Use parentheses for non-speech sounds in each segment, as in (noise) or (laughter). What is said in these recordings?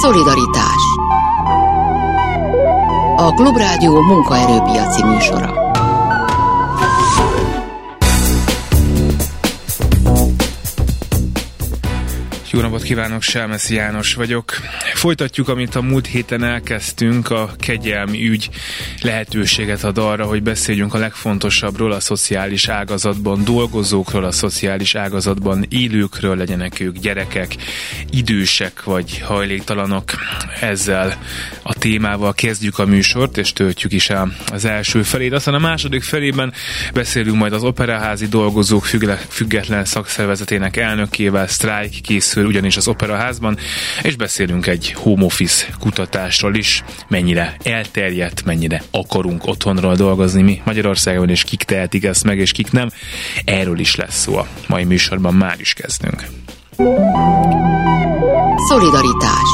Szolidaritás A Klubrádió munkaerőpiaci műsora Jó napot kívánok, Selmeszi János vagyok. Folytatjuk, amit a múlt héten elkezdtünk, a kegyelmi ügy lehetőséget ad arra, hogy beszéljünk a legfontosabbról, a szociális ágazatban dolgozókról, a szociális ágazatban élőkről, legyenek ők gyerekek, idősek vagy hajléktalanok. Ezzel a témával kezdjük a műsort, és töltjük is el az első felét. Aztán a második felében beszélünk majd az operaházi dolgozók független szakszervezetének elnökével, sztrájk készül ugyanis az Operaházban, és beszélünk egy home office kutatásról is, mennyire elterjedt, mennyire akarunk otthonról dolgozni mi Magyarországon, és kik tehetik ezt meg, és kik nem. Erről is lesz szó a mai műsorban, már is kezdünk. Szolidaritás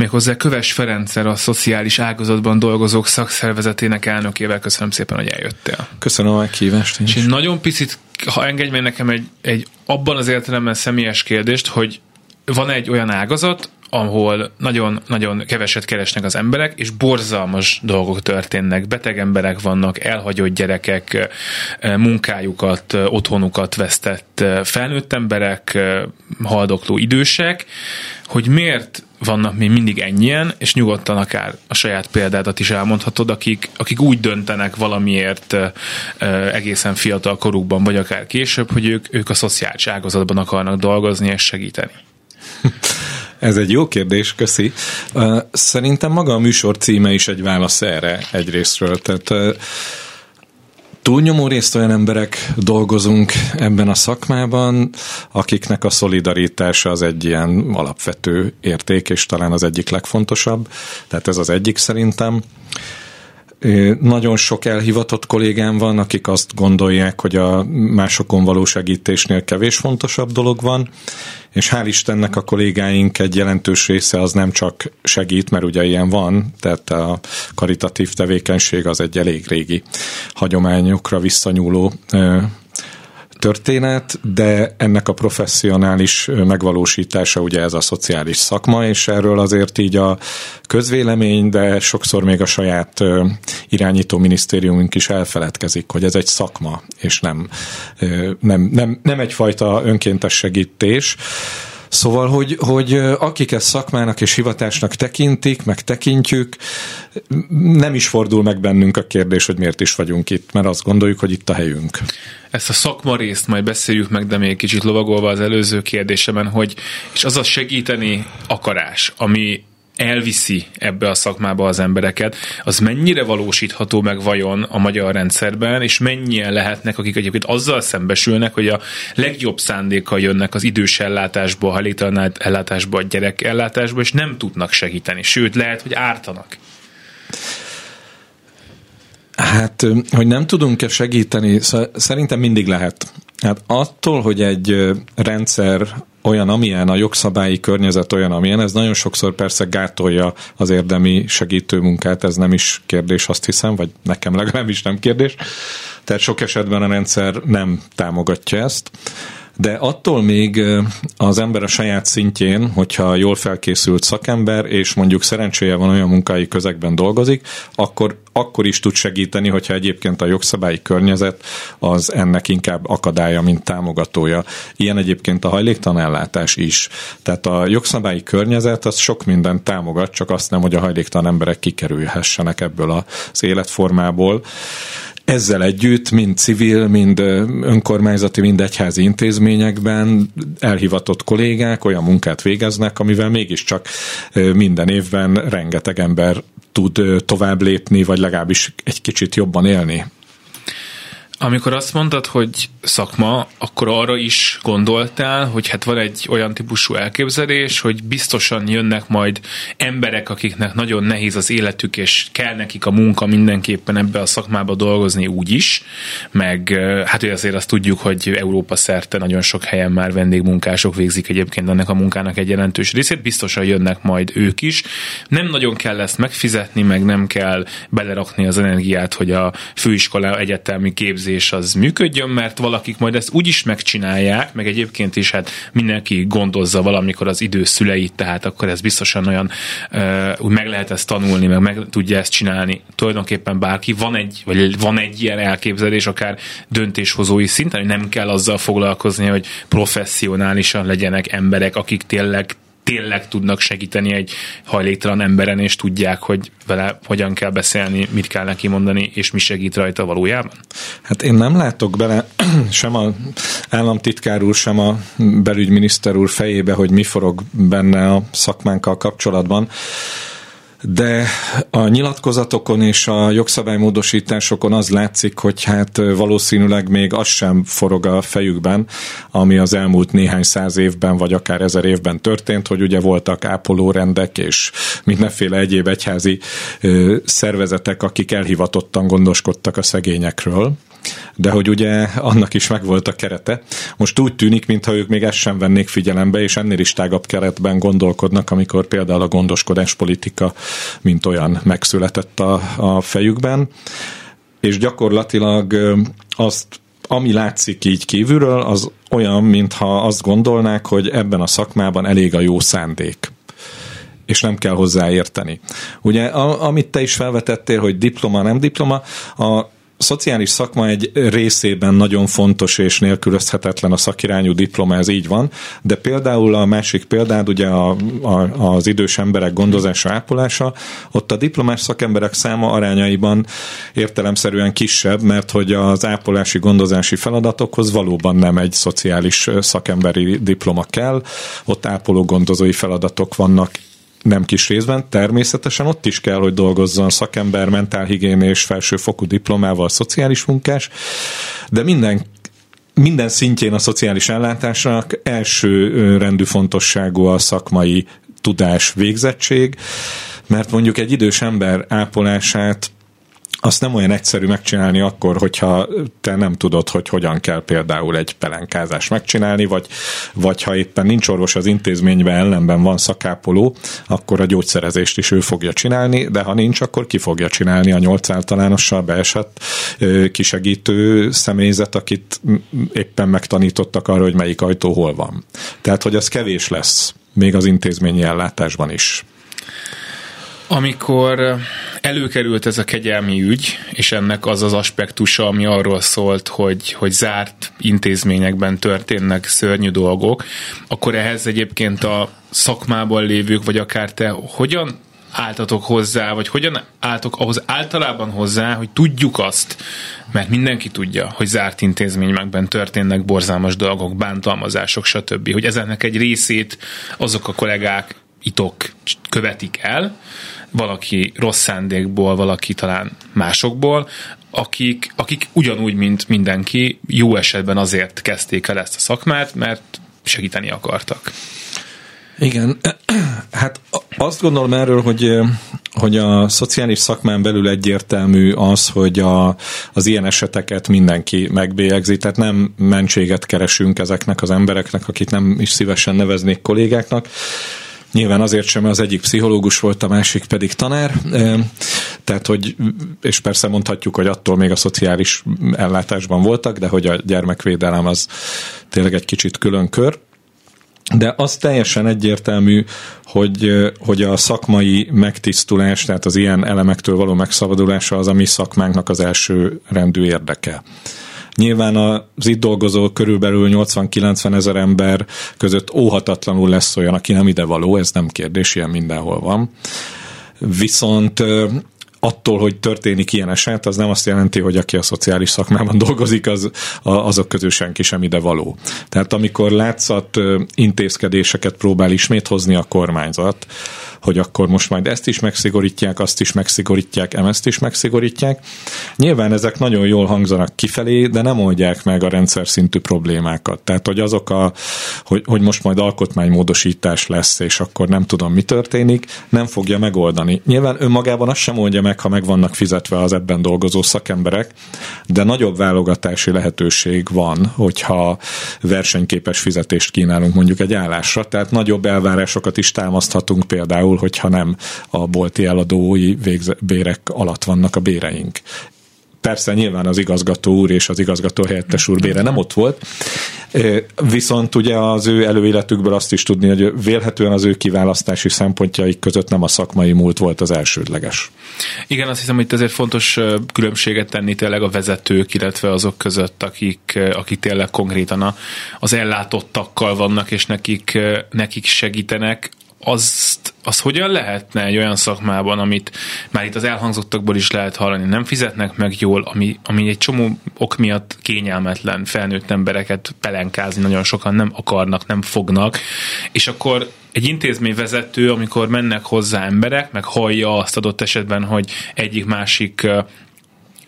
méghozzá Köves Ferenccel, a szociális ágazatban dolgozók szakszervezetének elnökével. Köszönöm szépen, hogy eljöttél. Köszönöm a meghívást. És én nagyon picit, ha engedj meg nekem egy, egy abban az értelemben személyes kérdést, hogy van egy olyan ágazat, ahol nagyon-nagyon keveset keresnek az emberek, és borzalmas dolgok történnek. Beteg emberek vannak, elhagyott gyerekek, munkájukat, otthonukat vesztett felnőtt emberek, haldokló idősek, hogy miért vannak még mindig ennyien, és nyugodtan akár a saját példádat is elmondhatod, akik, akik úgy döntenek valamiért egészen fiatal korukban, vagy akár később, hogy ők, ők a szociális ágazatban akarnak dolgozni és segíteni. Ez egy jó kérdés, köszi. Szerintem maga a műsor címe is egy válasz erre egyrésztről. Tehát túlnyomó részt olyan emberek dolgozunk ebben a szakmában, akiknek a szolidaritása az egy ilyen alapvető érték, és talán az egyik legfontosabb. Tehát ez az egyik szerintem. Nagyon sok elhivatott kollégám van, akik azt gondolják, hogy a másokon való segítésnél kevés fontosabb dolog van, és hál' Istennek a kollégáink egy jelentős része az nem csak segít, mert ugye ilyen van, tehát a karitatív tevékenység az egy elég régi hagyományokra visszanyúló történet, de ennek a professzionális megvalósítása ugye ez a szociális szakma, és erről azért így a közvélemény, de sokszor még a saját irányító minisztériumunk is elfeledkezik, hogy ez egy szakma, és nem, nem, nem, nem egyfajta önkéntes segítés. Szóval, hogy, hogy akik ezt szakmának és hivatásnak tekintik, meg tekintjük, nem is fordul meg bennünk a kérdés, hogy miért is vagyunk itt, mert azt gondoljuk, hogy itt a helyünk. Ezt a szakma részt majd beszéljük meg, de még kicsit lovagolva az előző kérdésemen, hogy és az a segíteni akarás, ami elviszi ebbe a szakmába az embereket, az mennyire valósítható meg vajon a magyar rendszerben, és mennyien lehetnek, akik egyébként azzal szembesülnek, hogy a legjobb szándékkal jönnek az idős ellátásba, a ellátásba, a gyerek ellátásba, és nem tudnak segíteni, sőt lehet, hogy ártanak. Hát, hogy nem tudunk-e segíteni, szerintem mindig lehet. Hát attól, hogy egy rendszer olyan, amilyen, a jogszabályi környezet olyan, amilyen, ez nagyon sokszor persze gátolja az érdemi segítő munkát, ez nem is kérdés, azt hiszem, vagy nekem legalábbis nem kérdés. Tehát sok esetben a rendszer nem támogatja ezt de attól még az ember a saját szintjén, hogyha jól felkészült szakember, és mondjuk szerencséje van olyan munkai közegben dolgozik, akkor, akkor is tud segíteni, hogyha egyébként a jogszabályi környezet az ennek inkább akadálya, mint támogatója. Ilyen egyébként a hajléktalan ellátás is. Tehát a jogszabályi környezet az sok mindent támogat, csak azt nem, hogy a hajléktalan emberek kikerülhessenek ebből az életformából ezzel együtt mind civil, mind önkormányzati, mind egyházi intézményekben elhivatott kollégák olyan munkát végeznek, amivel mégiscsak minden évben rengeteg ember tud tovább lépni, vagy legalábbis egy kicsit jobban élni. Amikor azt mondtad, hogy szakma, akkor arra is gondoltál, hogy hát van egy olyan típusú elképzelés, hogy biztosan jönnek majd emberek, akiknek nagyon nehéz az életük, és kell nekik a munka mindenképpen ebbe a szakmába dolgozni úgy is, meg hát hogy azért azt tudjuk, hogy Európa szerte nagyon sok helyen már vendégmunkások végzik egyébként ennek a munkának egy jelentős részét, biztosan jönnek majd ők is. Nem nagyon kell ezt megfizetni, meg nem kell belerakni az energiát, hogy a főiskola egyetemi képzés elképzés az működjön, mert valakik majd ezt úgy is megcsinálják, meg egyébként is hát mindenki gondozza valamikor az idő szüleit, tehát akkor ez biztosan olyan, úgy meg lehet ezt tanulni, meg meg tudja ezt csinálni tulajdonképpen bárki. Van egy, vagy van egy ilyen elképzelés, akár döntéshozói szinten, hogy nem kell azzal foglalkozni, hogy professzionálisan legyenek emberek, akik tényleg tényleg tudnak segíteni egy hajléktalan emberen, és tudják, hogy vele hogyan kell beszélni, mit kell neki mondani, és mi segít rajta valójában? Hát én nem látok bele (clears throat) sem a államtitkár úr, sem a belügyminiszter úr fejébe, hogy mi forog benne a szakmánkkal kapcsolatban de a nyilatkozatokon és a jogszabálymódosításokon az látszik, hogy hát valószínűleg még az sem forog a fejükben, ami az elmúlt néhány száz évben, vagy akár ezer évben történt, hogy ugye voltak ápolórendek és mindenféle egyéb egyházi szervezetek, akik elhivatottan gondoskodtak a szegényekről de hogy ugye annak is megvolt a kerete. Most úgy tűnik, mintha ők még ezt sem vennék figyelembe, és ennél is tágabb keretben gondolkodnak, amikor például a gondoskodás politika, mint olyan megszületett a, a fejükben, és gyakorlatilag azt ami látszik így kívülről, az olyan, mintha azt gondolnák, hogy ebben a szakmában elég a jó szándék és nem kell hozzáérteni. Ugye, a, amit te is felvetettél, hogy diploma, nem diploma, a szociális szakma egy részében nagyon fontos és nélkülözhetetlen a szakirányú diploma, ez így van, de például a másik példád, ugye a, a, az idős emberek gondozása, ápolása, ott a diplomás szakemberek száma arányaiban értelemszerűen kisebb, mert hogy az ápolási gondozási feladatokhoz valóban nem egy szociális szakemberi diploma kell, ott ápoló gondozói feladatok vannak nem kis részben, természetesen ott is kell, hogy dolgozzon szakember, mentálhigiénés, felsőfokú diplomával, szociális munkás, de minden minden szintjén a szociális ellátásnak első rendű fontosságú a szakmai tudás, végzettség, mert mondjuk egy idős ember ápolását azt nem olyan egyszerű megcsinálni akkor, hogyha te nem tudod, hogy hogyan kell például egy pelenkázást megcsinálni, vagy, vagy ha éppen nincs orvos az intézményben, ellenben van szakápoló, akkor a gyógyszerezést is ő fogja csinálni, de ha nincs, akkor ki fogja csinálni a nyolc általánossal beesett kisegítő személyzet, akit éppen megtanítottak arra, hogy melyik ajtó hol van. Tehát, hogy az kevés lesz még az intézményi ellátásban is. Amikor előkerült ez a kegyelmi ügy, és ennek az az aspektusa, ami arról szólt, hogy, hogy zárt intézményekben történnek szörnyű dolgok, akkor ehhez egyébként a szakmában lévők, vagy akár te hogyan álltatok hozzá, vagy hogyan álltok ahhoz általában hozzá, hogy tudjuk azt, mert mindenki tudja, hogy zárt intézményekben történnek borzalmas dolgok, bántalmazások, stb. Hogy ezeknek egy részét azok a kollégák itok követik el, valaki rossz szándékból, valaki talán másokból, akik, akik ugyanúgy, mint mindenki, jó esetben azért kezdték el ezt a szakmát, mert segíteni akartak. Igen, (clears throat) hát azt gondolom erről, hogy, hogy a szociális szakmán belül egyértelmű az, hogy a, az ilyen eseteket mindenki megbélyegzi, tehát nem mentséget keresünk ezeknek az embereknek, akik nem is szívesen neveznék kollégáknak, Nyilván azért sem, mert az egyik pszichológus volt, a másik pedig tanár. Tehát, hogy, és persze mondhatjuk, hogy attól még a szociális ellátásban voltak, de hogy a gyermekvédelem az tényleg egy kicsit külön kör. De az teljesen egyértelmű, hogy, hogy a szakmai megtisztulás, tehát az ilyen elemektől való megszabadulása az a mi szakmánknak az első rendű érdeke. Nyilván az itt dolgozó körülbelül 80-90 ezer ember között óhatatlanul lesz olyan, aki nem ide való, ez nem kérdés, ilyen mindenhol van. Viszont attól, hogy történik ilyen eset, az nem azt jelenti, hogy aki a szociális szakmában (laughs) dolgozik, az, azok közül senki sem ide való. Tehát amikor látszat intézkedéseket próbál ismét hozni a kormányzat, hogy akkor most majd ezt is megszigorítják, azt is megszigorítják, ezt is megszigorítják. Nyilván ezek nagyon jól hangzanak kifelé, de nem oldják meg a rendszer szintű problémákat. Tehát, hogy azok a, hogy, hogy most majd alkotmánymódosítás lesz, és akkor nem tudom, mi történik, nem fogja megoldani. Nyilván önmagában azt sem oldja meg, ha meg vannak fizetve az ebben dolgozó szakemberek, de nagyobb válogatási lehetőség van, hogyha versenyképes fizetést kínálunk mondjuk egy állásra, tehát nagyobb elvárásokat is támaszthatunk például például, hogyha nem a bolti eladói végze, bérek alatt vannak a béreink. persze nyilván az igazgató úr és az igazgató helyettes úr bére nem ott volt, viszont ugye az ő előéletükből azt is tudni, hogy vélhetően az ő kiválasztási szempontjaik között nem a szakmai múlt volt az elsődleges. Igen, azt hiszem, hogy ezért fontos különbséget tenni tényleg a vezetők, illetve azok között, akik, akik tényleg konkrétan az ellátottakkal vannak, és nekik, nekik segítenek azt, az hogyan lehetne egy olyan szakmában, amit már itt az elhangzottakból is lehet hallani, nem fizetnek meg jól, ami, ami egy csomó ok miatt kényelmetlen felnőtt embereket pelenkázni nagyon sokan nem akarnak, nem fognak, és akkor egy intézményvezető, amikor mennek hozzá emberek, meg hallja azt adott esetben, hogy egyik-másik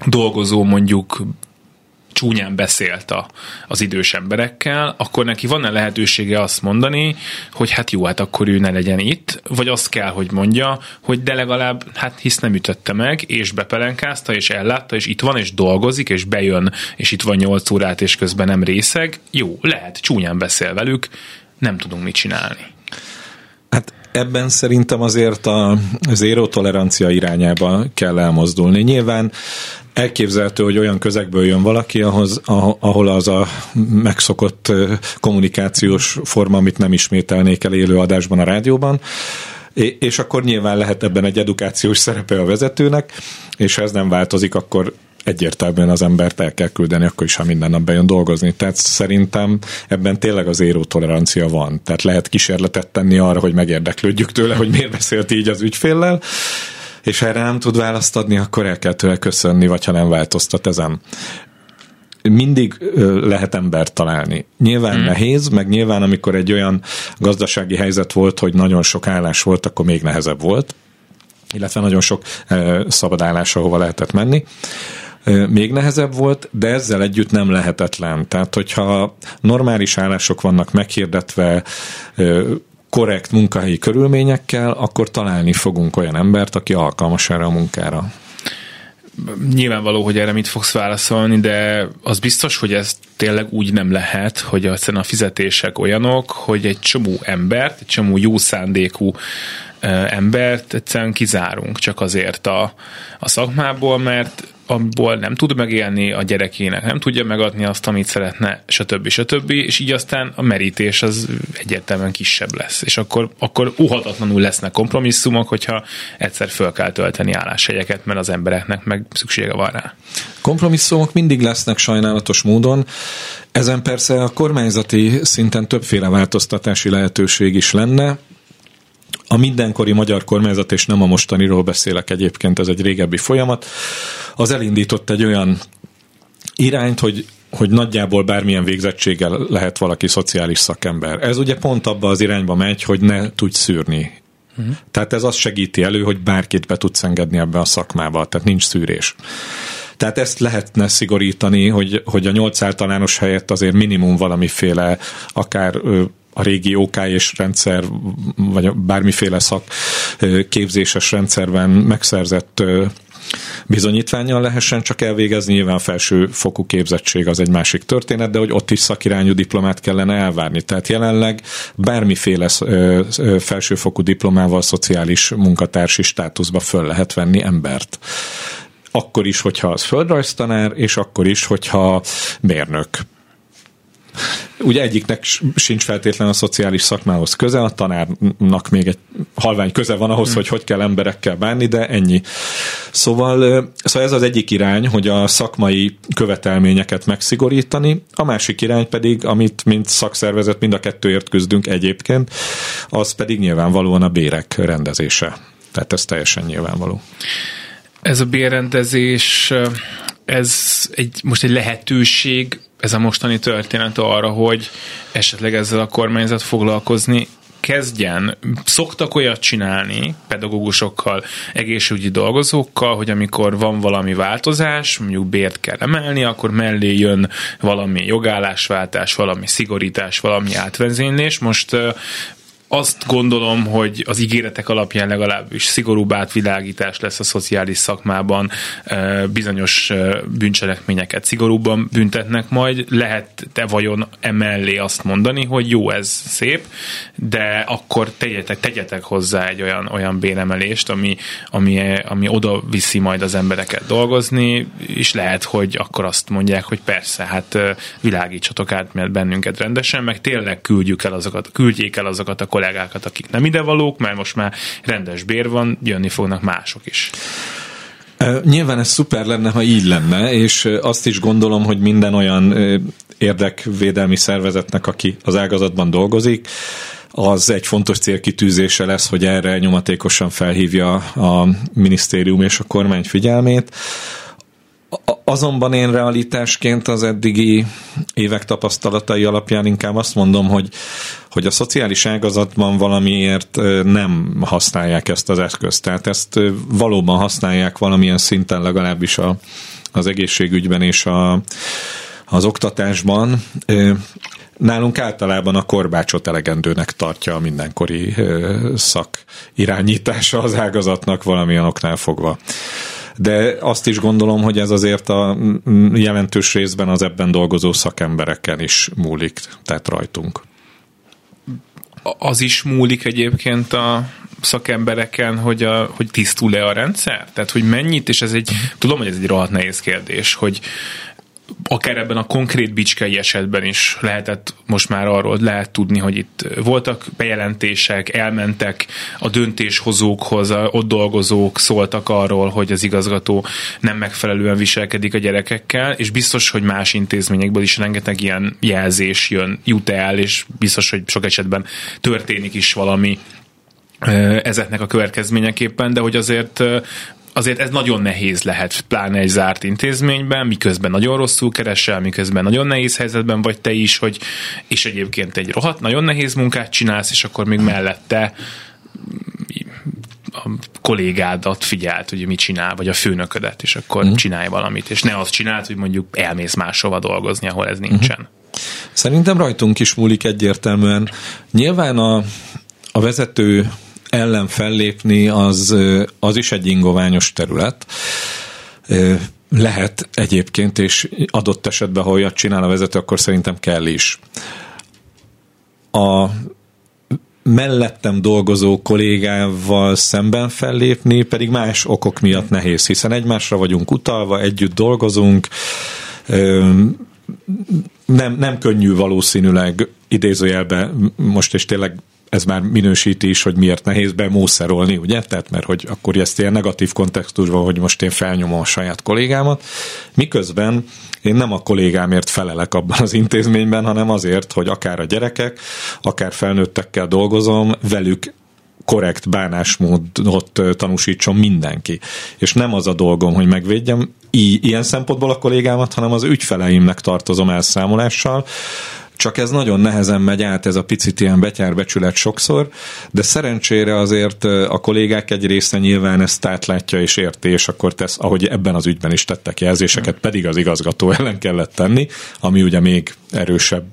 dolgozó mondjuk csúnyán beszélt a, az idős emberekkel, akkor neki van-e lehetősége azt mondani, hogy hát jó, hát akkor ő ne legyen itt, vagy azt kell, hogy mondja, hogy de legalább, hát hisz nem ütötte meg, és bepelenkázta, és ellátta, és itt van, és dolgozik, és bejön, és itt van 8 órát, és közben nem részeg. Jó, lehet, csúnyán beszél velük, nem tudunk mit csinálni. Ebben szerintem azért a zéró tolerancia irányába kell elmozdulni. Nyilván elképzelhető, hogy olyan közegből jön valaki, ahhoz, ahol az a megszokott kommunikációs forma, amit nem ismételnék el élő adásban a rádióban, és akkor nyilván lehet ebben egy edukációs szerepe a vezetőnek, és ha ez nem változik, akkor egyértelműen az embert el kell küldeni, akkor is, ha minden nap bejön dolgozni. Tehát szerintem ebben tényleg az éró tolerancia van. Tehát lehet kísérletet tenni arra, hogy megérdeklődjük tőle, hogy miért beszélt így az ügyféllel, és ha erre nem tud választ adni, akkor el kell tőle köszönni, vagy ha nem változtat ezen mindig lehet embert találni. Nyilván hmm. nehéz, meg nyilván amikor egy olyan gazdasági helyzet volt, hogy nagyon sok állás volt, akkor még nehezebb volt, illetve nagyon sok szabad állás, ahova lehetett menni még nehezebb volt, de ezzel együtt nem lehetetlen. Tehát, hogyha normális állások vannak meghirdetve, korrekt munkahelyi körülményekkel, akkor találni fogunk olyan embert, aki alkalmas erre a munkára. Nyilvánvaló, hogy erre mit fogsz válaszolni, de az biztos, hogy ez tényleg úgy nem lehet, hogy a fizetések olyanok, hogy egy csomó embert, egy csomó jó szándékú embert egyszerűen kizárunk csak azért a, a szakmából, mert abból nem tud megélni a gyerekének, nem tudja megadni azt, amit szeretne, stb. stb. És így aztán a merítés az egyértelműen kisebb lesz. És akkor, akkor uhatatlanul lesznek kompromisszumok, hogyha egyszer föl kell tölteni álláshelyeket, mert az embereknek meg szüksége van rá. Kompromisszumok mindig lesznek sajnálatos módon. Ezen persze a kormányzati szinten többféle változtatási lehetőség is lenne. A mindenkori magyar kormányzat, és nem a mostaniról beszélek egyébként, ez egy régebbi folyamat, az elindított egy olyan irányt, hogy hogy nagyjából bármilyen végzettséggel lehet valaki szociális szakember. Ez ugye pont abba az irányba megy, hogy ne tudj szűrni. Uh-huh. Tehát ez azt segíti elő, hogy bárkit be tudsz engedni ebbe a szakmába, tehát nincs szűrés. Tehát ezt lehetne szigorítani, hogy, hogy a nyolc általános helyett azért minimum valamiféle akár a régi OK és rendszer, vagy bármiféle szak képzéses rendszerben megszerzett bizonyítványjal lehessen csak elvégezni, nyilván felső fokú képzettség az egy másik történet, de hogy ott is szakirányú diplomát kellene elvárni. Tehát jelenleg bármiféle felsőfokú diplomával szociális munkatársi státuszba föl lehet venni embert akkor is, hogyha az földrajztanár, és akkor is, hogyha mérnök. Ugye egyiknek sincs feltétlen a szociális szakmához köze, a tanárnak még egy halvány köze van ahhoz, hmm. hogy hogy kell emberekkel bánni, de ennyi. Szóval, szóval ez az egyik irány, hogy a szakmai követelményeket megszigorítani, a másik irány pedig, amit mint szakszervezet mind a kettőért küzdünk egyébként, az pedig nyilvánvalóan a bérek rendezése. Tehát ez teljesen nyilvánvaló. Ez a bérrendezés, ez egy, most egy lehetőség ez a mostani történet arra, hogy esetleg ezzel a kormányzat foglalkozni kezdjen. Szoktak olyat csinálni pedagógusokkal, egészségügyi dolgozókkal, hogy amikor van valami változás, mondjuk bért kell emelni, akkor mellé jön valami jogállásváltás, valami szigorítás, valami átvezénylés. Most azt gondolom, hogy az ígéretek alapján legalábbis szigorúbb átvilágítás lesz a szociális szakmában, bizonyos bűncselekményeket szigorúbban büntetnek majd. Lehet-e vajon emellé azt mondani, hogy jó, ez szép, de akkor tegyetek, tegyetek hozzá egy olyan, olyan béremelést, ami, ami, ami oda viszi majd az embereket dolgozni, és lehet, hogy akkor azt mondják, hogy persze, hát világítsatok át bennünket rendesen, meg tényleg küldjük el azokat, küldjék el azokat a kollégákat, akik nem idevalók, mert most már rendes bér van, jönni fognak mások is. Nyilván ez szuper lenne, ha így lenne, és azt is gondolom, hogy minden olyan érdekvédelmi szervezetnek, aki az ágazatban dolgozik, az egy fontos célkitűzése lesz, hogy erre nyomatékosan felhívja a minisztérium és a kormány figyelmét. Azonban én realitásként az eddigi évek tapasztalatai alapján inkább azt mondom, hogy, hogy a szociális ágazatban valamiért nem használják ezt az eszközt. Tehát ezt valóban használják valamilyen szinten legalábbis a, az egészségügyben és a, az oktatásban. Nálunk általában a korbácsot elegendőnek tartja a mindenkori szak irányítása az ágazatnak valamilyen oknál fogva de azt is gondolom, hogy ez azért a jelentős részben az ebben dolgozó szakembereken is múlik, tehát rajtunk. Az is múlik egyébként a szakembereken, hogy, a, hogy tisztul-e a rendszer? Tehát, hogy mennyit, és ez egy, tudom, hogy ez egy rohadt nehéz kérdés, hogy akár ebben a konkrét bicskei esetben is lehetett most már arról lehet tudni, hogy itt voltak bejelentések, elmentek a döntéshozókhoz, a ott dolgozók szóltak arról, hogy az igazgató nem megfelelően viselkedik a gyerekekkel, és biztos, hogy más intézményekből is rengeteg ilyen jelzés jön, jut el, és biztos, hogy sok esetben történik is valami ezeknek a következményeképpen, de hogy azért azért ez nagyon nehéz lehet, pláne egy zárt intézményben, miközben nagyon rosszul keresel, miközben nagyon nehéz helyzetben vagy te is, hogy és egyébként egy rohadt, nagyon nehéz munkát csinálsz, és akkor még mellette a kollégádat figyelt, hogy mit csinál, vagy a főnöködet, és akkor mm. csinálj valamit, és ne azt csináld, hogy mondjuk elmész máshova dolgozni, ahol ez nincsen. Mm. Szerintem rajtunk is múlik egyértelműen. Nyilván a, a vezető ellen fellépni, az, az is egy ingoványos terület. Lehet egyébként, és adott esetben, ha olyat csinál a vezető, akkor szerintem kell is. A mellettem dolgozó kollégával szemben fellépni, pedig más okok miatt nehéz, hiszen egymásra vagyunk utalva, együtt dolgozunk, nem, nem könnyű valószínűleg idézőjelbe most és tényleg ez már minősíti is, hogy miért nehéz bemószerolni, ugye? Tehát mert hogy akkor ezt ilyen negatív kontextusban, hogy most én felnyomom a saját kollégámat, miközben én nem a kollégámért felelek abban az intézményben, hanem azért, hogy akár a gyerekek, akár felnőttekkel dolgozom, velük korrekt bánásmódot tanúsítson mindenki. És nem az a dolgom, hogy megvédjem ilyen szempontból a kollégámat, hanem az ügyfeleimnek tartozom elszámolással, csak ez nagyon nehezen megy át, ez a picit ilyen betyárbecsület sokszor, de szerencsére azért a kollégák egy része nyilván ezt átlátja és érti, és akkor tesz, ahogy ebben az ügyben is tettek jelzéseket, pedig az igazgató (laughs) ellen kellett tenni, ami ugye még erősebb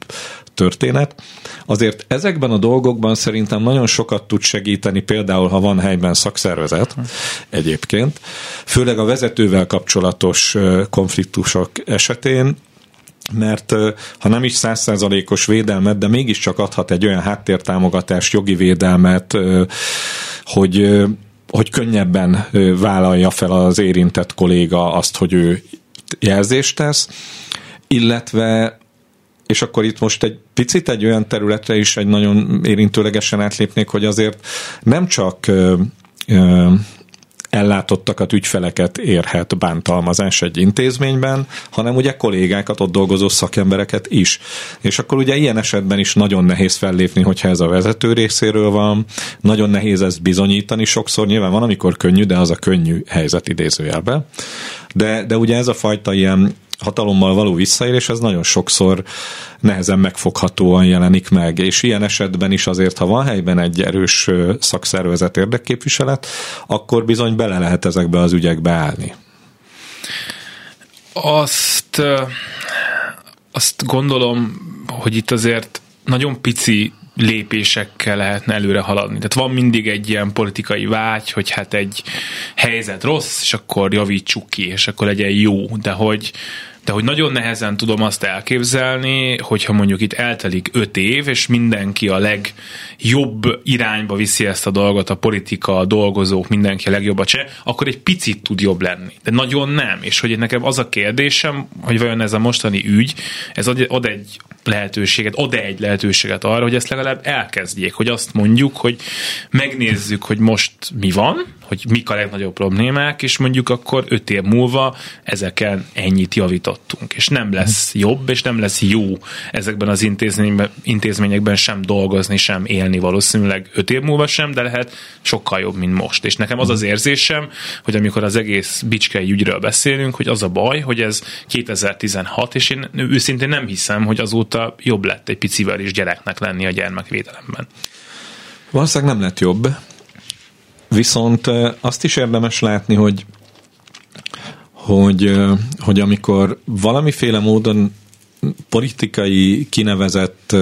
történet. Azért ezekben a dolgokban szerintem nagyon sokat tud segíteni, például ha van helyben szakszervezet egyébként, főleg a vezetővel kapcsolatos konfliktusok esetén, mert ha nem is százszázalékos védelmet, de mégiscsak adhat egy olyan háttértámogatást, jogi védelmet, hogy, hogy könnyebben vállalja fel az érintett kolléga azt, hogy ő jelzést tesz, illetve és akkor itt most egy picit egy olyan területre is egy nagyon érintőlegesen átlépnék, hogy azért nem csak ellátottakat, ügyfeleket érhet bántalmazás egy intézményben, hanem ugye kollégákat, ott dolgozó szakembereket is. És akkor ugye ilyen esetben is nagyon nehéz fellépni, hogyha ez a vezető részéről van, nagyon nehéz ezt bizonyítani sokszor, nyilván van, amikor könnyű, de az a könnyű helyzet idézőjelben. De, de ugye ez a fajta ilyen hatalommal való visszaérés, ez nagyon sokszor nehezen megfoghatóan jelenik meg, és ilyen esetben is azért, ha van helyben egy erős szakszervezet érdekképviselet, akkor bizony bele lehet ezekbe az ügyekbe állni. Azt, azt gondolom, hogy itt azért nagyon pici lépésekkel lehetne előre haladni. Tehát van mindig egy ilyen politikai vágy, hogy hát egy helyzet rossz, és akkor javítsuk ki, és akkor legyen jó, de hogy de hogy nagyon nehezen tudom azt elképzelni, hogyha mondjuk itt eltelik öt év, és mindenki a legjobb irányba viszi ezt a dolgot, a politika, a dolgozók, mindenki a legjobbat se, akkor egy picit tud jobb lenni. De nagyon nem. És hogy nekem az a kérdésem, hogy vajon ez a mostani ügy, ez ad egy lehetőséget, ad egy lehetőséget arra, hogy ezt legalább elkezdjék, hogy azt mondjuk, hogy megnézzük, hogy most mi van, hogy mik a legnagyobb problémák, és mondjuk akkor öt év múlva ezeken ennyit javítottunk. És nem lesz jobb, és nem lesz jó ezekben az intézményekben, intézményekben sem dolgozni, sem élni valószínűleg öt év múlva sem, de lehet sokkal jobb, mint most. És nekem az az érzésem, hogy amikor az egész bicskei ügyről beszélünk, hogy az a baj, hogy ez 2016, és én őszintén nem hiszem, hogy azóta jobb lett egy picivel is gyereknek lenni a gyermekvédelemben. Valószínűleg nem lett jobb, Viszont azt is érdemes látni, hogy hogy, hogy amikor valamiféle módon politikai kinevezett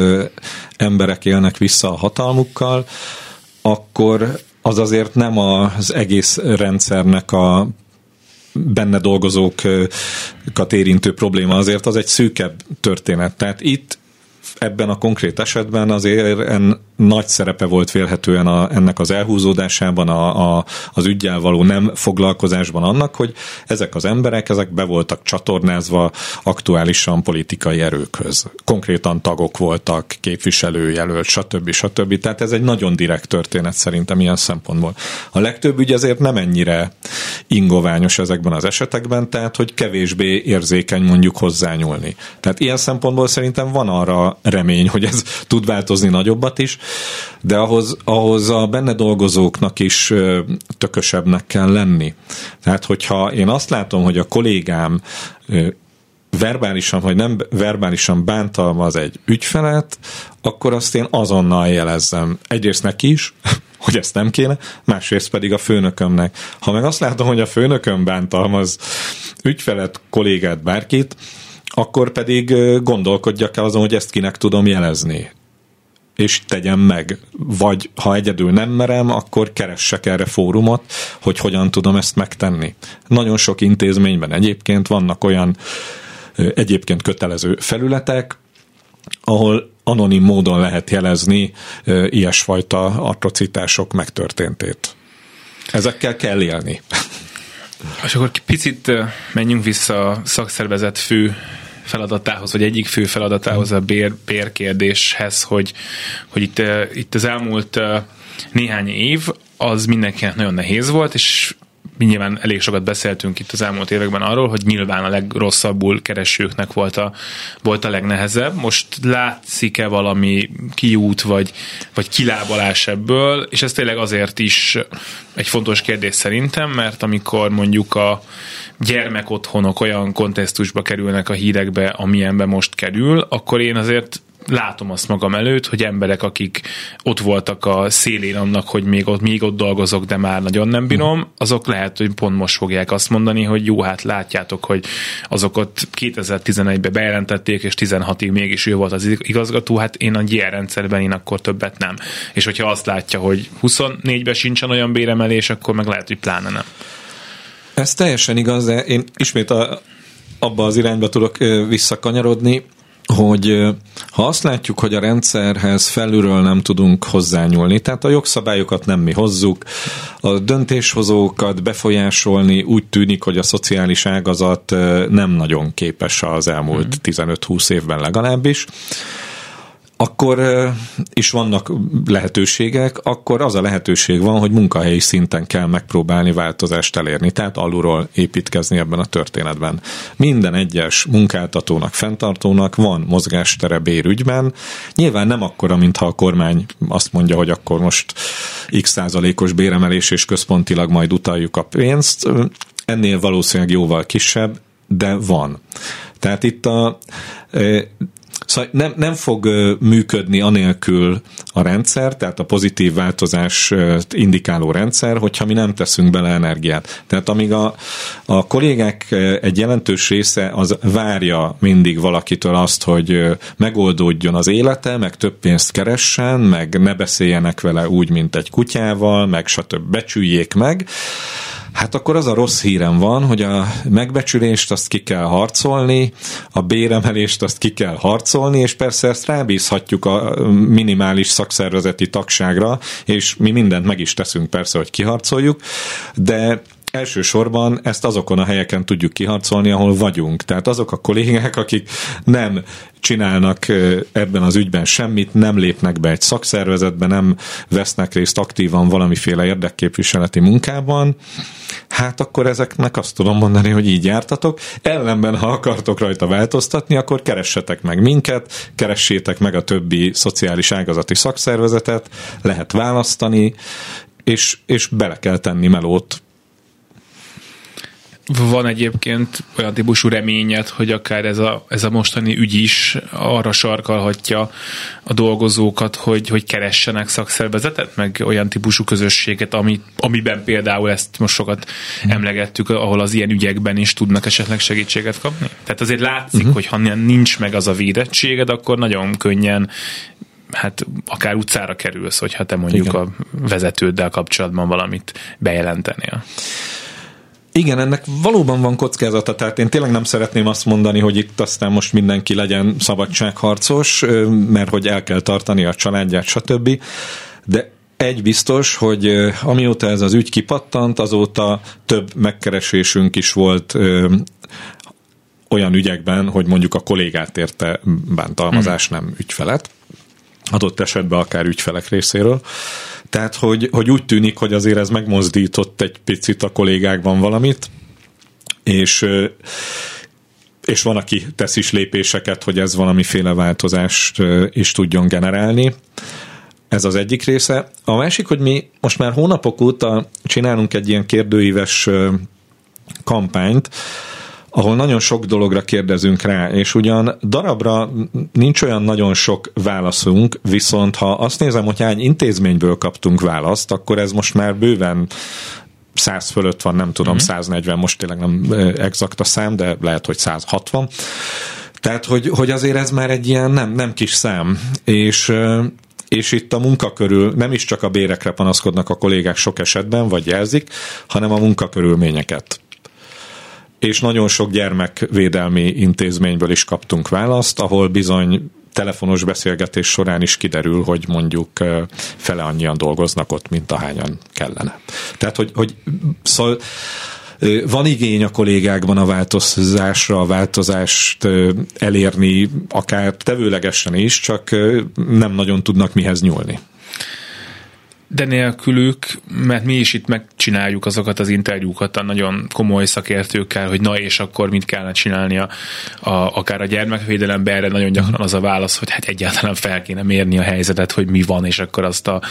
emberek élnek vissza a hatalmukkal, akkor az azért nem az egész rendszernek a benne dolgozókat érintő probléma, azért az egy szűkebb történet. Tehát itt ebben a konkrét esetben azért en, nagy szerepe volt félhetően a, ennek az elhúzódásában, a, a, az ügyel való nem foglalkozásban annak, hogy ezek az emberek, ezek be voltak csatornázva aktuálisan politikai erőkhöz. Konkrétan tagok voltak, képviselőjelölt, stb. stb. Tehát ez egy nagyon direkt történet szerintem ilyen szempontból. A legtöbb ügy azért nem ennyire ingoványos ezekben az esetekben, tehát hogy kevésbé érzékeny mondjuk hozzányúlni. Tehát ilyen szempontból szerintem van arra remény, hogy ez tud változni nagyobbat is, de ahhoz, ahhoz a benne dolgozóknak is tökösebbnek kell lenni. Tehát, hogyha én azt látom, hogy a kollégám verbálisan vagy nem verbálisan bántalmaz egy ügyfelet, akkor azt én azonnal jelezzem. Egyrészt neki is, (laughs) hogy ezt nem kéne, másrészt pedig a főnökömnek. Ha meg azt látom, hogy a főnököm bántalmaz ügyfelet, kollégát, bárkit, akkor pedig gondolkodjak el azon, hogy ezt kinek tudom jelezni és tegyem meg. Vagy ha egyedül nem merem, akkor keressek erre fórumot, hogy hogyan tudom ezt megtenni. Nagyon sok intézményben egyébként vannak olyan egyébként kötelező felületek, ahol anonim módon lehet jelezni ilyesfajta atrocitások megtörténtét. Ezekkel kell élni. És akkor picit menjünk vissza a szakszervezet fő feladatához, vagy egyik fő feladatához a bér, bérkérdéshez, hogy, hogy itt, itt az elmúlt néhány év az mindenkinek nagyon nehéz volt, és mi nyilván elég sokat beszéltünk itt az elmúlt években arról, hogy nyilván a legrosszabbul keresőknek volt a, volt a legnehezebb. Most látszik-e valami kiút, vagy, vagy kilábalás ebből, és ez tényleg azért is egy fontos kérdés szerintem, mert amikor mondjuk a gyermekotthonok olyan kontextusba kerülnek a hírekbe, amilyenbe most kerül, akkor én azért látom azt magam előtt, hogy emberek, akik ott voltak a szélén annak, hogy még ott, még ott dolgozok, de már nagyon nem bírom, azok lehet, hogy pont most fogják azt mondani, hogy jó, hát látjátok, hogy azok ott 2011-ben bejelentették, és 16-ig mégis ő volt az igazgató, hát én a GR rendszerben én akkor többet nem. És hogyha azt látja, hogy 24-ben sincsen olyan béremelés, akkor meg lehet, hogy pláne nem. Ez teljesen igaz, de én ismét a, abba az irányba tudok visszakanyarodni, hogy ha azt látjuk, hogy a rendszerhez felülről nem tudunk hozzányúlni, tehát a jogszabályokat nem mi hozzuk, a döntéshozókat befolyásolni úgy tűnik, hogy a szociális ágazat nem nagyon képes az elmúlt 15-20 mhm. évben legalábbis, akkor is vannak lehetőségek, akkor az a lehetőség van, hogy munkahelyi szinten kell megpróbálni változást elérni, tehát alulról építkezni ebben a történetben. Minden egyes munkáltatónak, fenntartónak van mozgástere bérügyben, nyilván nem akkora, mintha a kormány azt mondja, hogy akkor most x százalékos béremelés és központilag majd utaljuk a pénzt, ennél valószínűleg jóval kisebb, de van. Tehát itt a Szóval nem, nem fog működni anélkül a rendszer, tehát a pozitív változás indikáló rendszer, hogyha mi nem teszünk bele energiát. Tehát amíg a, a kollégák egy jelentős része az várja mindig valakitől azt, hogy megoldódjon az élete, meg több pénzt keressen, meg ne beszéljenek vele úgy, mint egy kutyával, meg stb. becsüljék meg, Hát akkor az a rossz hírem van, hogy a megbecsülést azt ki kell harcolni, a béremelést azt ki kell harcolni, és persze ezt rábízhatjuk a minimális szakszervezeti tagságra, és mi mindent meg is teszünk persze, hogy kiharcoljuk, de elsősorban ezt azokon a helyeken tudjuk kiharcolni, ahol vagyunk. Tehát azok a kollégák, akik nem csinálnak ebben az ügyben semmit, nem lépnek be egy szakszervezetbe, nem vesznek részt aktívan valamiféle érdekképviseleti munkában, hát akkor ezeknek azt tudom mondani, hogy így jártatok. Ellenben, ha akartok rajta változtatni, akkor keressetek meg minket, keressétek meg a többi szociális ágazati szakszervezetet, lehet választani, és, és bele kell tenni melót van egyébként olyan típusú reményed, hogy akár ez a, ez a mostani ügy is arra sarkalhatja a dolgozókat, hogy, hogy keressenek szakszervezetet, meg olyan típusú közösséget, ami, amiben például ezt most sokat hmm. emlegettük, ahol az ilyen ügyekben is tudnak esetleg segítséget kapni? Tehát azért látszik, uh-huh. hogy ha nincs meg az a védettséged, akkor nagyon könnyen hát akár utcára kerülsz, hogyha te mondjuk Igen. a vezetőddel kapcsolatban valamit bejelentenél. Igen, ennek valóban van kockázata, tehát én tényleg nem szeretném azt mondani, hogy itt aztán most mindenki legyen szabadságharcos, mert hogy el kell tartani a családját, stb. De egy biztos, hogy amióta ez az ügy kipattant, azóta több megkeresésünk is volt olyan ügyekben, hogy mondjuk a kollégát érte bántalmazás, hmm. nem ügyfelet adott esetben akár ügyfelek részéről. Tehát, hogy, hogy úgy tűnik, hogy azért ez megmozdított egy picit a kollégákban valamit, és és van, aki tesz is lépéseket, hogy ez valamiféle változást is tudjon generálni. Ez az egyik része. A másik, hogy mi most már hónapok óta csinálunk egy ilyen kérdőíves kampányt, ahol nagyon sok dologra kérdezünk rá, és ugyan darabra nincs olyan nagyon sok válaszunk, viszont ha azt nézem, hogy hány intézményből kaptunk választ, akkor ez most már bőven 100 fölött van, nem tudom, mm-hmm. 140, most tényleg nem exakt a szám, de lehet, hogy 160. Tehát, hogy, hogy azért ez már egy ilyen nem, nem kis szám, és és itt a munka körül nem is csak a bérekre panaszkodnak a kollégák sok esetben, vagy jelzik, hanem a munkakörülményeket és nagyon sok gyermekvédelmi intézményből is kaptunk választ, ahol bizony telefonos beszélgetés során is kiderül, hogy mondjuk fele annyian dolgoznak ott, mint ahányan kellene. Tehát, hogy, hogy szóval van igény a kollégákban a változásra, a változást elérni, akár tevőlegesen is, csak nem nagyon tudnak mihez nyúlni de nélkülük, mert mi is itt megcsináljuk azokat az interjúkat a nagyon komoly szakértőkkel, hogy na és akkor mit kellene csinálnia a, akár a gyermekvédelemben, erre nagyon gyakran az a válasz, hogy hát egyáltalán fel kéne mérni a helyzetet, hogy mi van, és akkor azt a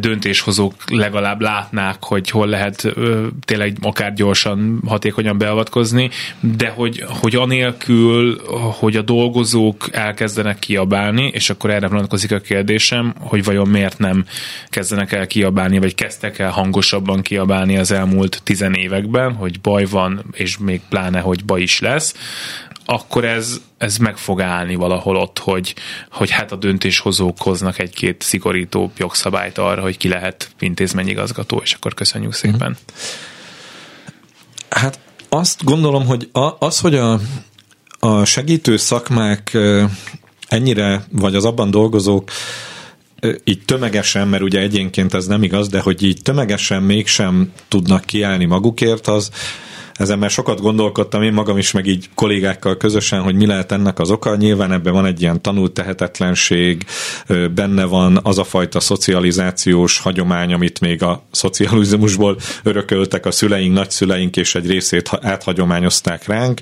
döntéshozók legalább látnák, hogy hol lehet tényleg akár gyorsan, hatékonyan beavatkozni, de hogy, hogy anélkül, hogy a dolgozók elkezdenek kiabálni, és akkor erre vonatkozik a kérdésem, hogy vajon miért nem kezdenek kezdenek el kiabálni, vagy kezdtek el hangosabban kiabálni az elmúlt tizen években, hogy baj van, és még pláne, hogy baj is lesz, akkor ez, ez meg fog állni valahol ott, hogy, hogy hát a döntéshozók hoznak egy-két szigorító jogszabályt arra, hogy ki lehet intézményigazgató, és akkor köszönjük mhm. szépen. Hát azt gondolom, hogy az, hogy a, a segítő szakmák ennyire, vagy az abban dolgozók így tömegesen, mert ugye egyénként ez nem igaz, de hogy így tömegesen mégsem tudnak kiállni magukért, az ezen már sokat gondolkodtam én magam is, meg így kollégákkal közösen, hogy mi lehet ennek az oka. Nyilván ebben van egy ilyen tanult tehetetlenség, benne van az a fajta szocializációs hagyomány, amit még a szocializmusból örököltek a szüleink, nagyszüleink, és egy részét áthagyományozták ránk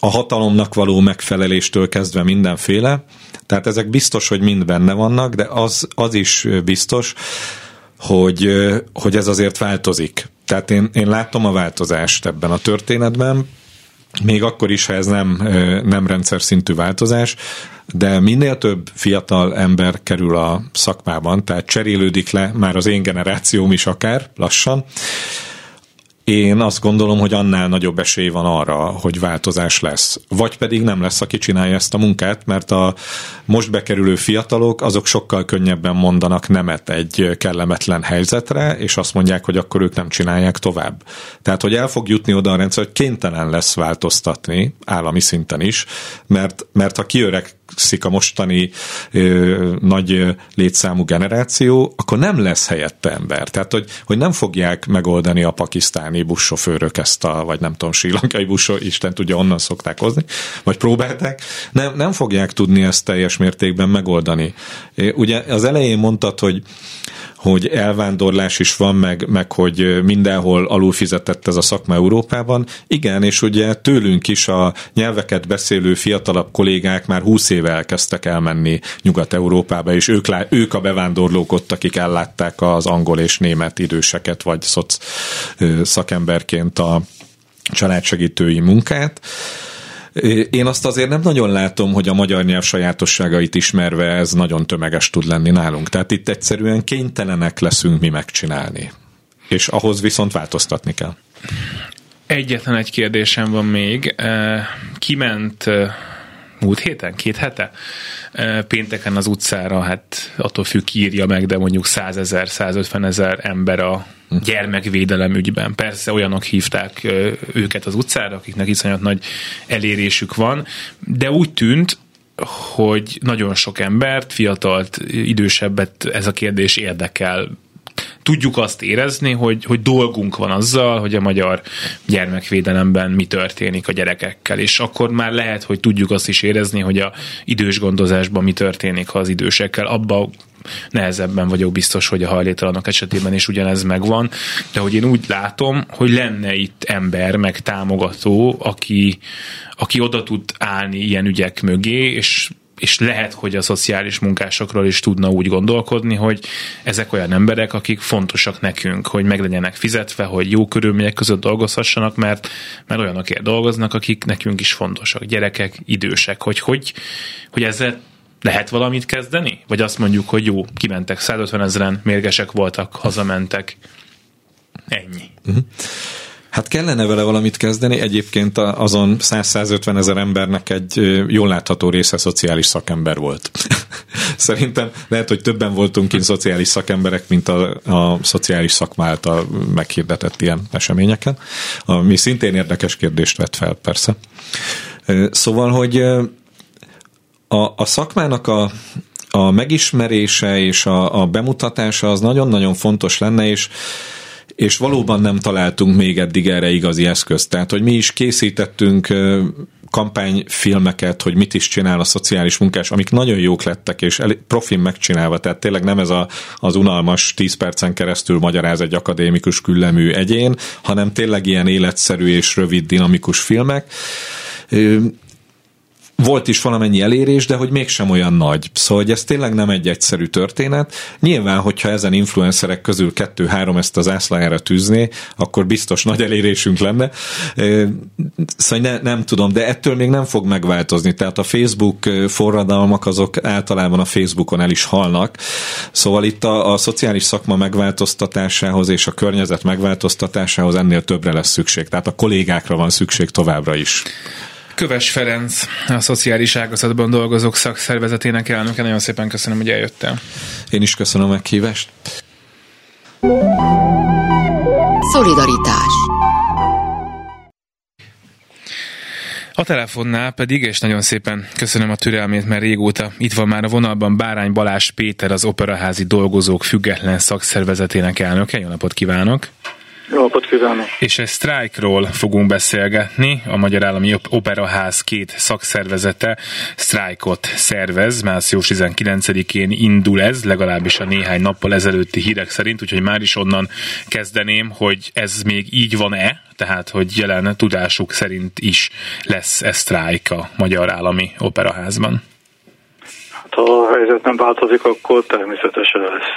a hatalomnak való megfeleléstől kezdve mindenféle. Tehát ezek biztos, hogy mind benne vannak, de az, az is biztos, hogy, hogy ez azért változik. Tehát én, én látom a változást ebben a történetben, még akkor is, ha ez nem, nem rendszer szintű változás, de minél több fiatal ember kerül a szakmában, tehát cserélődik le már az én generációm is akár lassan, én azt gondolom, hogy annál nagyobb esély van arra, hogy változás lesz. Vagy pedig nem lesz, aki csinálja ezt a munkát, mert a most bekerülő fiatalok, azok sokkal könnyebben mondanak nemet egy kellemetlen helyzetre, és azt mondják, hogy akkor ők nem csinálják tovább. Tehát, hogy el fog jutni oda a rendszer, hogy kénytelen lesz változtatni, állami szinten is, mert, mert ha kiöreg növekszik a mostani ö, nagy létszámú generáció, akkor nem lesz helyette ember. Tehát, hogy, hogy nem fogják megoldani a pakisztáni buszsofőrök ezt a, vagy nem tudom, sílankai buszsó, Isten tudja, onnan szokták hozni, vagy próbálták, nem, nem fogják tudni ezt teljes mértékben megoldani. Ugye az elején mondtad, hogy hogy elvándorlás is van, meg, meg hogy mindenhol alulfizetett ez a szakma Európában. Igen, és ugye tőlünk is a nyelveket beszélő fiatalabb kollégák már 20 éve elkezdtek elmenni Nyugat-Európába, és ők, ők a bevándorlók ott, akik ellátták az angol és német időseket, vagy szoc szakemberként a családsegítői munkát. Én azt azért nem nagyon látom, hogy a magyar nyelv sajátosságait ismerve ez nagyon tömeges tud lenni nálunk. Tehát itt egyszerűen kénytelenek leszünk mi megcsinálni. És ahhoz viszont változtatni kell. Egyetlen egy kérdésem van még. Kiment múlt héten, két hete, pénteken az utcára, hát attól függ, ki írja meg, de mondjuk 100 ezer, 150 ezer ember a gyermekvédelem ügyben. Persze olyanok hívták őket az utcára, akiknek iszonyat nagy elérésük van, de úgy tűnt, hogy nagyon sok embert, fiatalt, idősebbet ez a kérdés érdekel tudjuk azt érezni, hogy, hogy dolgunk van azzal, hogy a magyar gyermekvédelemben mi történik a gyerekekkel, és akkor már lehet, hogy tudjuk azt is érezni, hogy a idős gondozásban mi történik az idősekkel. Abba nehezebben vagyok biztos, hogy a hajléktalanok esetében is ugyanez megvan, de hogy én úgy látom, hogy lenne itt ember, meg támogató, aki, aki oda tud állni ilyen ügyek mögé, és és lehet, hogy a szociális munkásokról is tudna úgy gondolkodni, hogy ezek olyan emberek, akik fontosak nekünk, hogy meg legyenek fizetve, hogy jó körülmények között dolgozhassanak, mert, mert olyanokért dolgoznak, akik nekünk is fontosak, gyerekek, idősek, hogy, hogy, hogy ezzel lehet valamit kezdeni? Vagy azt mondjuk, hogy jó, kimentek 150 ezeren, mérgesek voltak, hazamentek. Ennyi. Uh-huh. Hát kellene vele valamit kezdeni, egyébként azon 100-150 ezer embernek egy jól látható része szociális szakember volt. (laughs) Szerintem lehet, hogy többen voltunk kint szociális szakemberek, mint a, a szociális szakma által meghirdetett ilyen eseményeken, ami szintén érdekes kérdést vett fel, persze. Szóval, hogy a, a szakmának a, a megismerése és a, a bemutatása az nagyon-nagyon fontos lenne, és és valóban nem találtunk még eddig erre igazi eszközt. Tehát, hogy mi is készítettünk kampányfilmeket, hogy mit is csinál a szociális munkás, amik nagyon jók lettek, és profin megcsinálva, tehát tényleg nem ez a, az unalmas 10 percen keresztül magyaráz egy akadémikus küllemű egyén, hanem tényleg ilyen életszerű és rövid, dinamikus filmek volt is valamennyi elérés, de hogy mégsem olyan nagy. Szóval, hogy ez tényleg nem egy egyszerű történet. Nyilván, hogyha ezen influencerek közül kettő-három ezt az ászlájára tűzné, akkor biztos nagy elérésünk lenne. Szóval ne, nem tudom, de ettől még nem fog megváltozni. Tehát a Facebook forradalmak azok általában a Facebookon el is halnak. Szóval itt a, a szociális szakma megváltoztatásához és a környezet megváltoztatásához ennél többre lesz szükség. Tehát a kollégákra van szükség továbbra is. Köves Ferenc, a szociális ágazatban dolgozók szakszervezetének elnöke. Nagyon szépen köszönöm, hogy eljöttél. Én is köszönöm a meghívást. Szolidaritás A telefonnál pedig, és nagyon szépen köszönöm a türelmét, mert régóta itt van már a vonalban Bárány Balázs Péter, az Operaházi Dolgozók Független Szakszervezetének elnöke. Jó napot kívánok! Jó napot kívánok! És egy sztrájkról fogunk beszélgetni. A Magyar Állami Operaház két szakszervezete sztrájkot szervez. Március 19-én indul ez, legalábbis a néhány nappal ezelőtti hírek szerint, úgyhogy már is onnan kezdeném, hogy ez még így van-e, tehát hogy jelen tudásuk szerint is lesz ez sztrájk a Magyar Állami Operaházban. Ha a helyzet nem változik, akkor természetesen lesz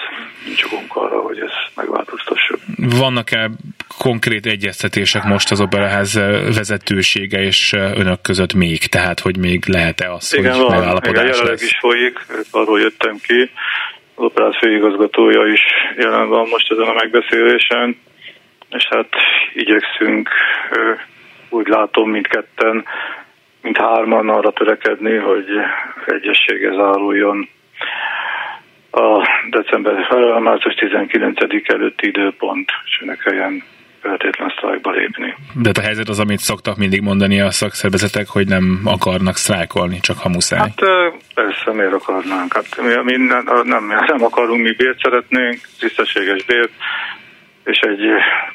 nincs okunk arra, hogy ezt megváltoztassuk. Vannak-e konkrét egyeztetések most az Operaház vezetősége és önök között még? Tehát, hogy még lehet-e az, Igen, hogy van. megállapodás Igen, lesz? is folyik, arról jöttem ki. Az operáz főigazgatója is jelen van most ezen a megbeszélésen, és hát igyekszünk, úgy látom, mindketten, mint hárman arra törekedni, hogy egyessége záruljon a december, a március 19 előtti időpont, és ne kelljen feltétlen sztrájkba lépni. De a helyzet az, amit szoktak mindig mondani a szakszervezetek, hogy nem akarnak sztrájkolni, csak ha muszáj. Hát persze, miért akarnánk? Hát mi, mi nem, nem, nem akarunk, mi bért szeretnénk, tisztességes bért, és egy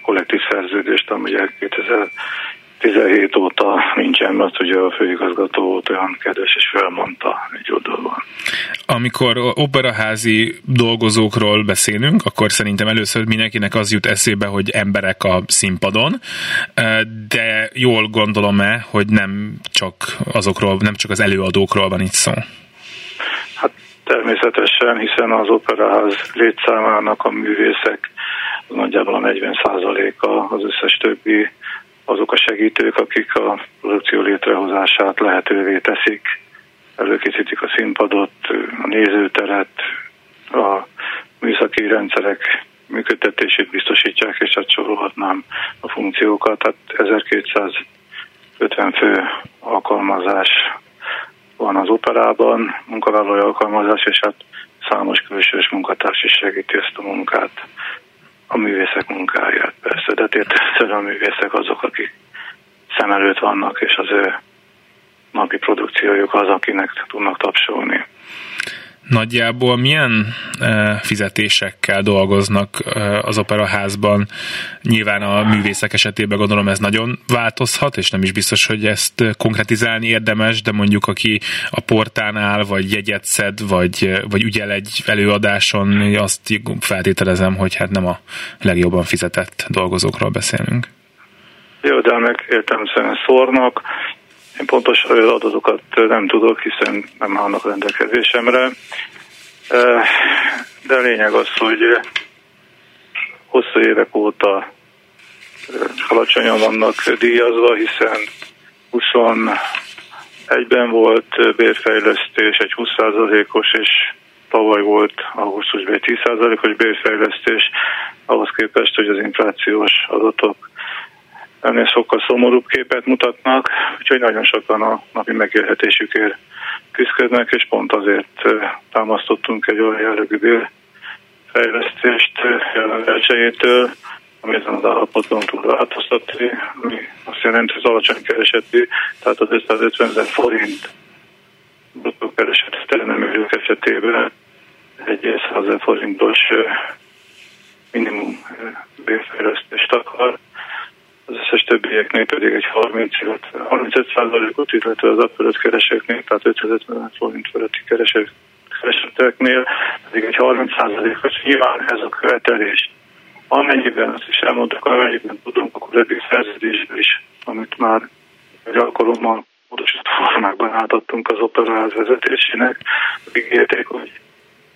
kollektív szerződést, ami 2000 17 óta nincsen, mert ugye a főigazgató volt olyan kedves, és felmondta egy oldalban. Amikor operaházi dolgozókról beszélünk, akkor szerintem először mindenkinek az jut eszébe, hogy emberek a színpadon, de jól gondolom-e, hogy nem csak azokról, nem csak az előadókról van itt szó? Hát természetesen, hiszen az operaház létszámának a művészek nagyjából a 40%-a az összes többi azok a segítők, akik a produkció létrehozását lehetővé teszik, előkészítik a színpadot, a nézőteret, a műszaki rendszerek működtetését biztosítják, és hát sorolhatnám a funkciókat. Tehát 1250 fő alkalmazás van az operában, munkavállalói alkalmazás, és hát számos külsős munkatárs is segíti ezt a munkát a művészek munkáját persze, de értelemszerűen a művészek azok, akik szem előtt vannak, és az ő napi produkciójuk az, akinek tudnak tapsolni. Nagyjából milyen e, fizetésekkel dolgoznak e, az operaházban? Nyilván a művészek esetében gondolom ez nagyon változhat, és nem is biztos, hogy ezt konkretizálni érdemes, de mondjuk aki a portánál, vagy jegyet szed, vagy, vagy ügyel egy előadáson, azt feltételezem, hogy hát nem a legjobban fizetett dolgozókról beszélünk. Jövedelmek értelmszerűen szórnak, én pontos adatokat nem tudok, hiszen nem állnak rendelkezésemre. De a lényeg az, hogy hosszú évek óta alacsonyan vannak díjazva, hiszen 21-ben volt bérfejlesztés, egy 20%-os, és tavaly volt augusztusban egy 10%-os bérfejlesztés, ahhoz képest, hogy az inflációs adatok ennél sokkal szomorúbb képet mutatnak, úgyhogy nagyon sokan a napi megélhetésükért küzdködnek, és pont azért támasztottunk egy olyan jellegű fejlesztést jelenlegétől, ami ezen az állapoton tud változtatni, ami azt jelenti, hogy az alacsony keresetű, tehát az 550 ezer forint bruttó kereset termelők esetében egy 100 ezer forintos minimum bérfejlesztést akar az összes többieknél pedig egy 30, 35%-ot, illetve az fölött kereseknél, tehát 550 forint fölötti keresek, kereseteknél pedig egy 30%-os. Nyilván ez a követelés. Amennyiben azt is elmondtuk, amennyiben tudunk, akkor eddig szerződésből is, amit már egy alkalommal módosított formákban átadtunk az operáz vezetésének, ígérték, hogy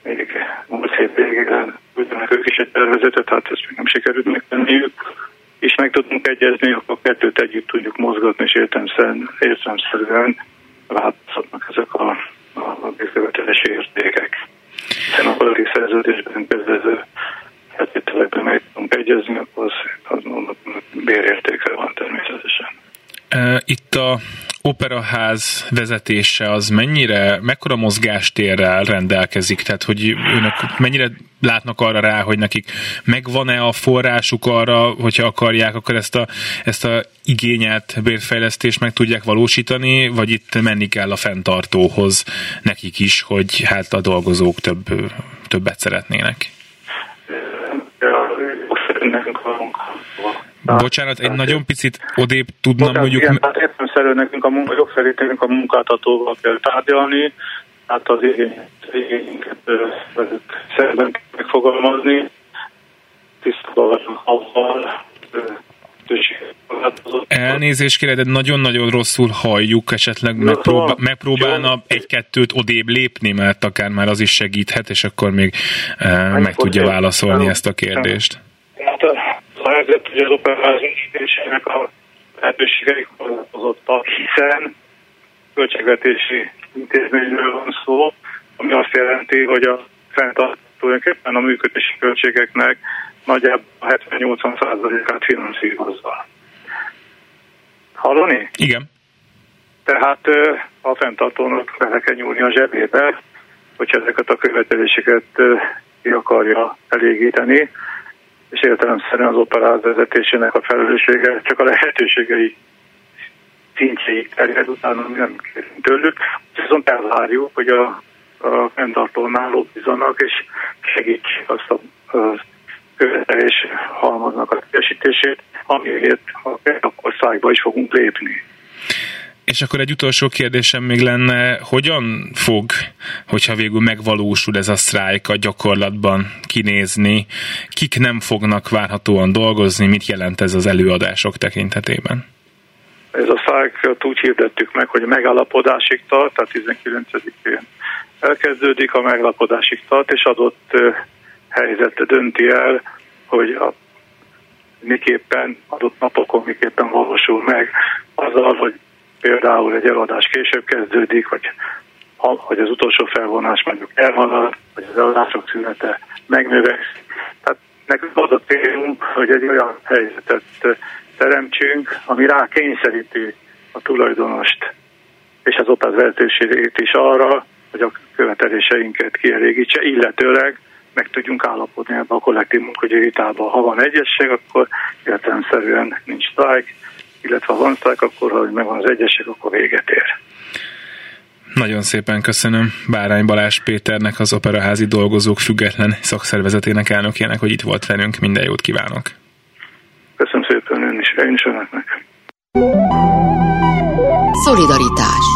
még múlt hét végére küldenek ők is egy tervezetet, tehát ezt még nem sikerült megtenniük és meg tudunk egyezni, akkor kettőt együtt tudjuk mozgatni, és értelmszerűen, értelmszerűen változhatnak ezek a, a, a bérkövetelési értékek. Hiszen a kollektív szerződésben kezdődő feltételekben meg tudunk egyezni, akkor az, az, bérértéke van természetesen. Itt a operaház vezetése az mennyire, mekkora mozgástérrel rendelkezik? Tehát, hogy önök mennyire látnak arra rá, hogy nekik megvan-e a forrásuk arra, hogyha akarják, akkor ezt a, ezt a igényelt bérfejlesztést meg tudják valósítani, vagy itt menni kell a fenntartóhoz nekik is, hogy hát a dolgozók több, többet szeretnének? Ja, nekünk Bocsánat, egy nagyon picit odébb tudnam Bocsánat, mondjuk... Igen, tehát értelmszerű nekünk a munka, jogszerűtőnünk a munkáltatóval kell tárgyalni, hát az igényeket szerben megfogalmazni, tisztában vagyunk avval, Elnézést kérek, de nagyon-nagyon rosszul halljuk, esetleg. Megpróbál, megpróbálna egy-kettőt odébb lépni, mert akár már az is segíthet, és akkor még meg tudja válaszolni ezt a kérdést. Hát a helyzet, hogy az operáz a lehetőségeik korlátozottak, hiszen költségvetési intézményről van szó, ami azt jelenti, hogy a fenntart tulajdonképpen a működési költségeknek nagyjából 70-80%-át finanszírozza. Hallani? Igen. Tehát a fenntartónak bele kell nyúlni a zsebébe, hogyha ezeket a követeléseket ki akarja elégíteni, és értelemszerűen az operáz vezetésének a felelőssége csak a lehetőségei szintjéig terjed, utána nem kérünk tőlük. Viszont elvárjuk, hogy a, a fenntartónál lobbizzanak, és segítsék azt a, a követelés halmaznak a teljesítését, amiért ha akkor szájba is fogunk lépni. És akkor egy utolsó kérdésem még lenne, hogyan fog, hogyha végül megvalósul ez a sztrájk a gyakorlatban kinézni, kik nem fognak várhatóan dolgozni, mit jelent ez az előadások tekintetében? Ez a sztrájk úgy hirdettük meg, hogy megállapodásig tart, tehát 19-én elkezdődik, a megállapodásig tart, és adott helyzete dönti el, hogy a miképpen adott napokon miképpen valósul meg azzal, hogy például egy eladás később kezdődik, vagy hogy az utolsó felvonás mondjuk elhalad, vagy az eladások szünete megnövekszik. Tehát nekünk az a célunk, hogy egy olyan helyzetet teremtsünk, ami rá kényszeríti a tulajdonost és az opáz vezetőségét is arra, hogy a követeléseinket kielégítse, illetőleg meg tudjunk állapodni ebbe a kollektív munkaügyi Ha van egyesség, akkor értelemszerűen nincs sztrájk, illetve ha van sztrájk, akkor ha megvan az egyesség, akkor véget ér. Nagyon szépen köszönöm Bárány Balázs Péternek, az Operaházi Dolgozók Független Szakszervezetének elnökének, hogy itt volt velünk. Minden jót kívánok! Köszönöm szépen ön is, én is önöknek. Szolidaritás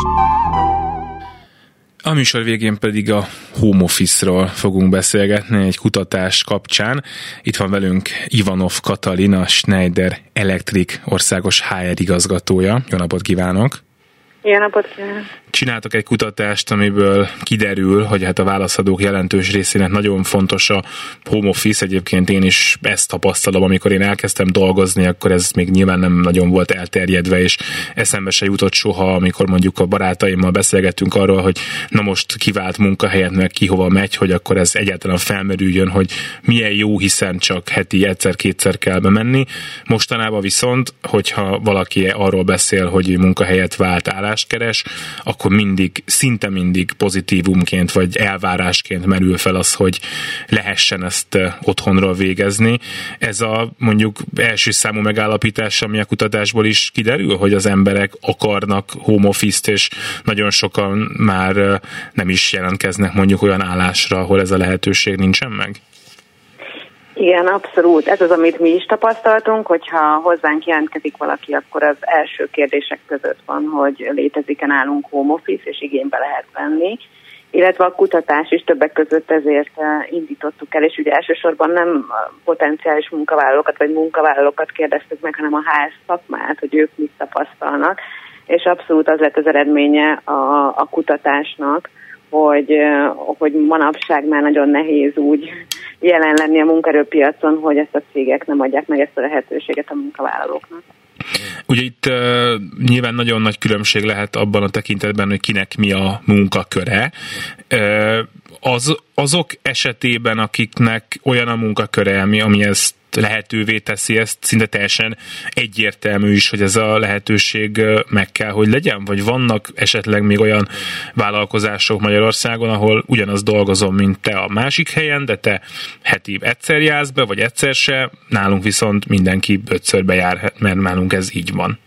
a műsor végén pedig a home office-ról fogunk beszélgetni egy kutatás kapcsán. Itt van velünk Ivanov Katalina, Schneider Electric országos HR igazgatója. Jó napot kívánok! Jó napot kívánok! Csináltak egy kutatást, amiből kiderül, hogy hát a válaszadók jelentős részének nagyon fontos a home office. Egyébként én is ezt tapasztalom, amikor én elkezdtem dolgozni, akkor ez még nyilván nem nagyon volt elterjedve, és eszembe se jutott soha, amikor mondjuk a barátaimmal beszélgettünk arról, hogy na most kivált munkahelyet, meg ki hova megy, hogy akkor ez egyáltalán felmerüljön, hogy milyen jó, hiszen csak heti egyszer-kétszer kell bemenni. Mostanában viszont, hogyha valaki arról beszél, hogy munkahelyet vált állást keres, akkor akkor mindig, szinte mindig pozitívumként vagy elvárásként merül fel az, hogy lehessen ezt otthonról végezni. Ez a mondjuk első számú megállapítás, ami a kutatásból is kiderül, hogy az emberek akarnak home office-t, és nagyon sokan már nem is jelentkeznek mondjuk olyan állásra, ahol ez a lehetőség nincsen meg? Igen, abszolút. Ez az, amit mi is tapasztaltunk, hogyha hozzánk jelentkezik valaki, akkor az első kérdések között van, hogy létezik-e nálunk home office, és igénybe lehet venni. Illetve a kutatás is többek között ezért eh, indítottuk el, és ugye elsősorban nem potenciális munkavállalókat vagy munkavállalókat kérdeztük meg, hanem a ház szakmát, hogy ők mit tapasztalnak, és abszolút az lett az eredménye a, a kutatásnak, hogy, hogy manapság már nagyon nehéz úgy jelen lenni a munkerőpiacon, hogy ezt a cégek nem adják meg ezt a lehetőséget a munkavállalóknak. Ugye itt uh, nyilván nagyon nagy különbség lehet abban a tekintetben, hogy kinek mi a munkaköre. Uh, az, azok esetében, akiknek olyan a munkaköre, ami, ami ezt lehetővé teszi ezt, szinte teljesen egyértelmű is, hogy ez a lehetőség meg kell, hogy legyen? Vagy vannak esetleg még olyan vállalkozások Magyarországon, ahol ugyanaz dolgozom, mint te a másik helyen, de te heti egyszer jársz be, vagy egyszer se, nálunk viszont mindenki ötször bejár, mert nálunk ez így van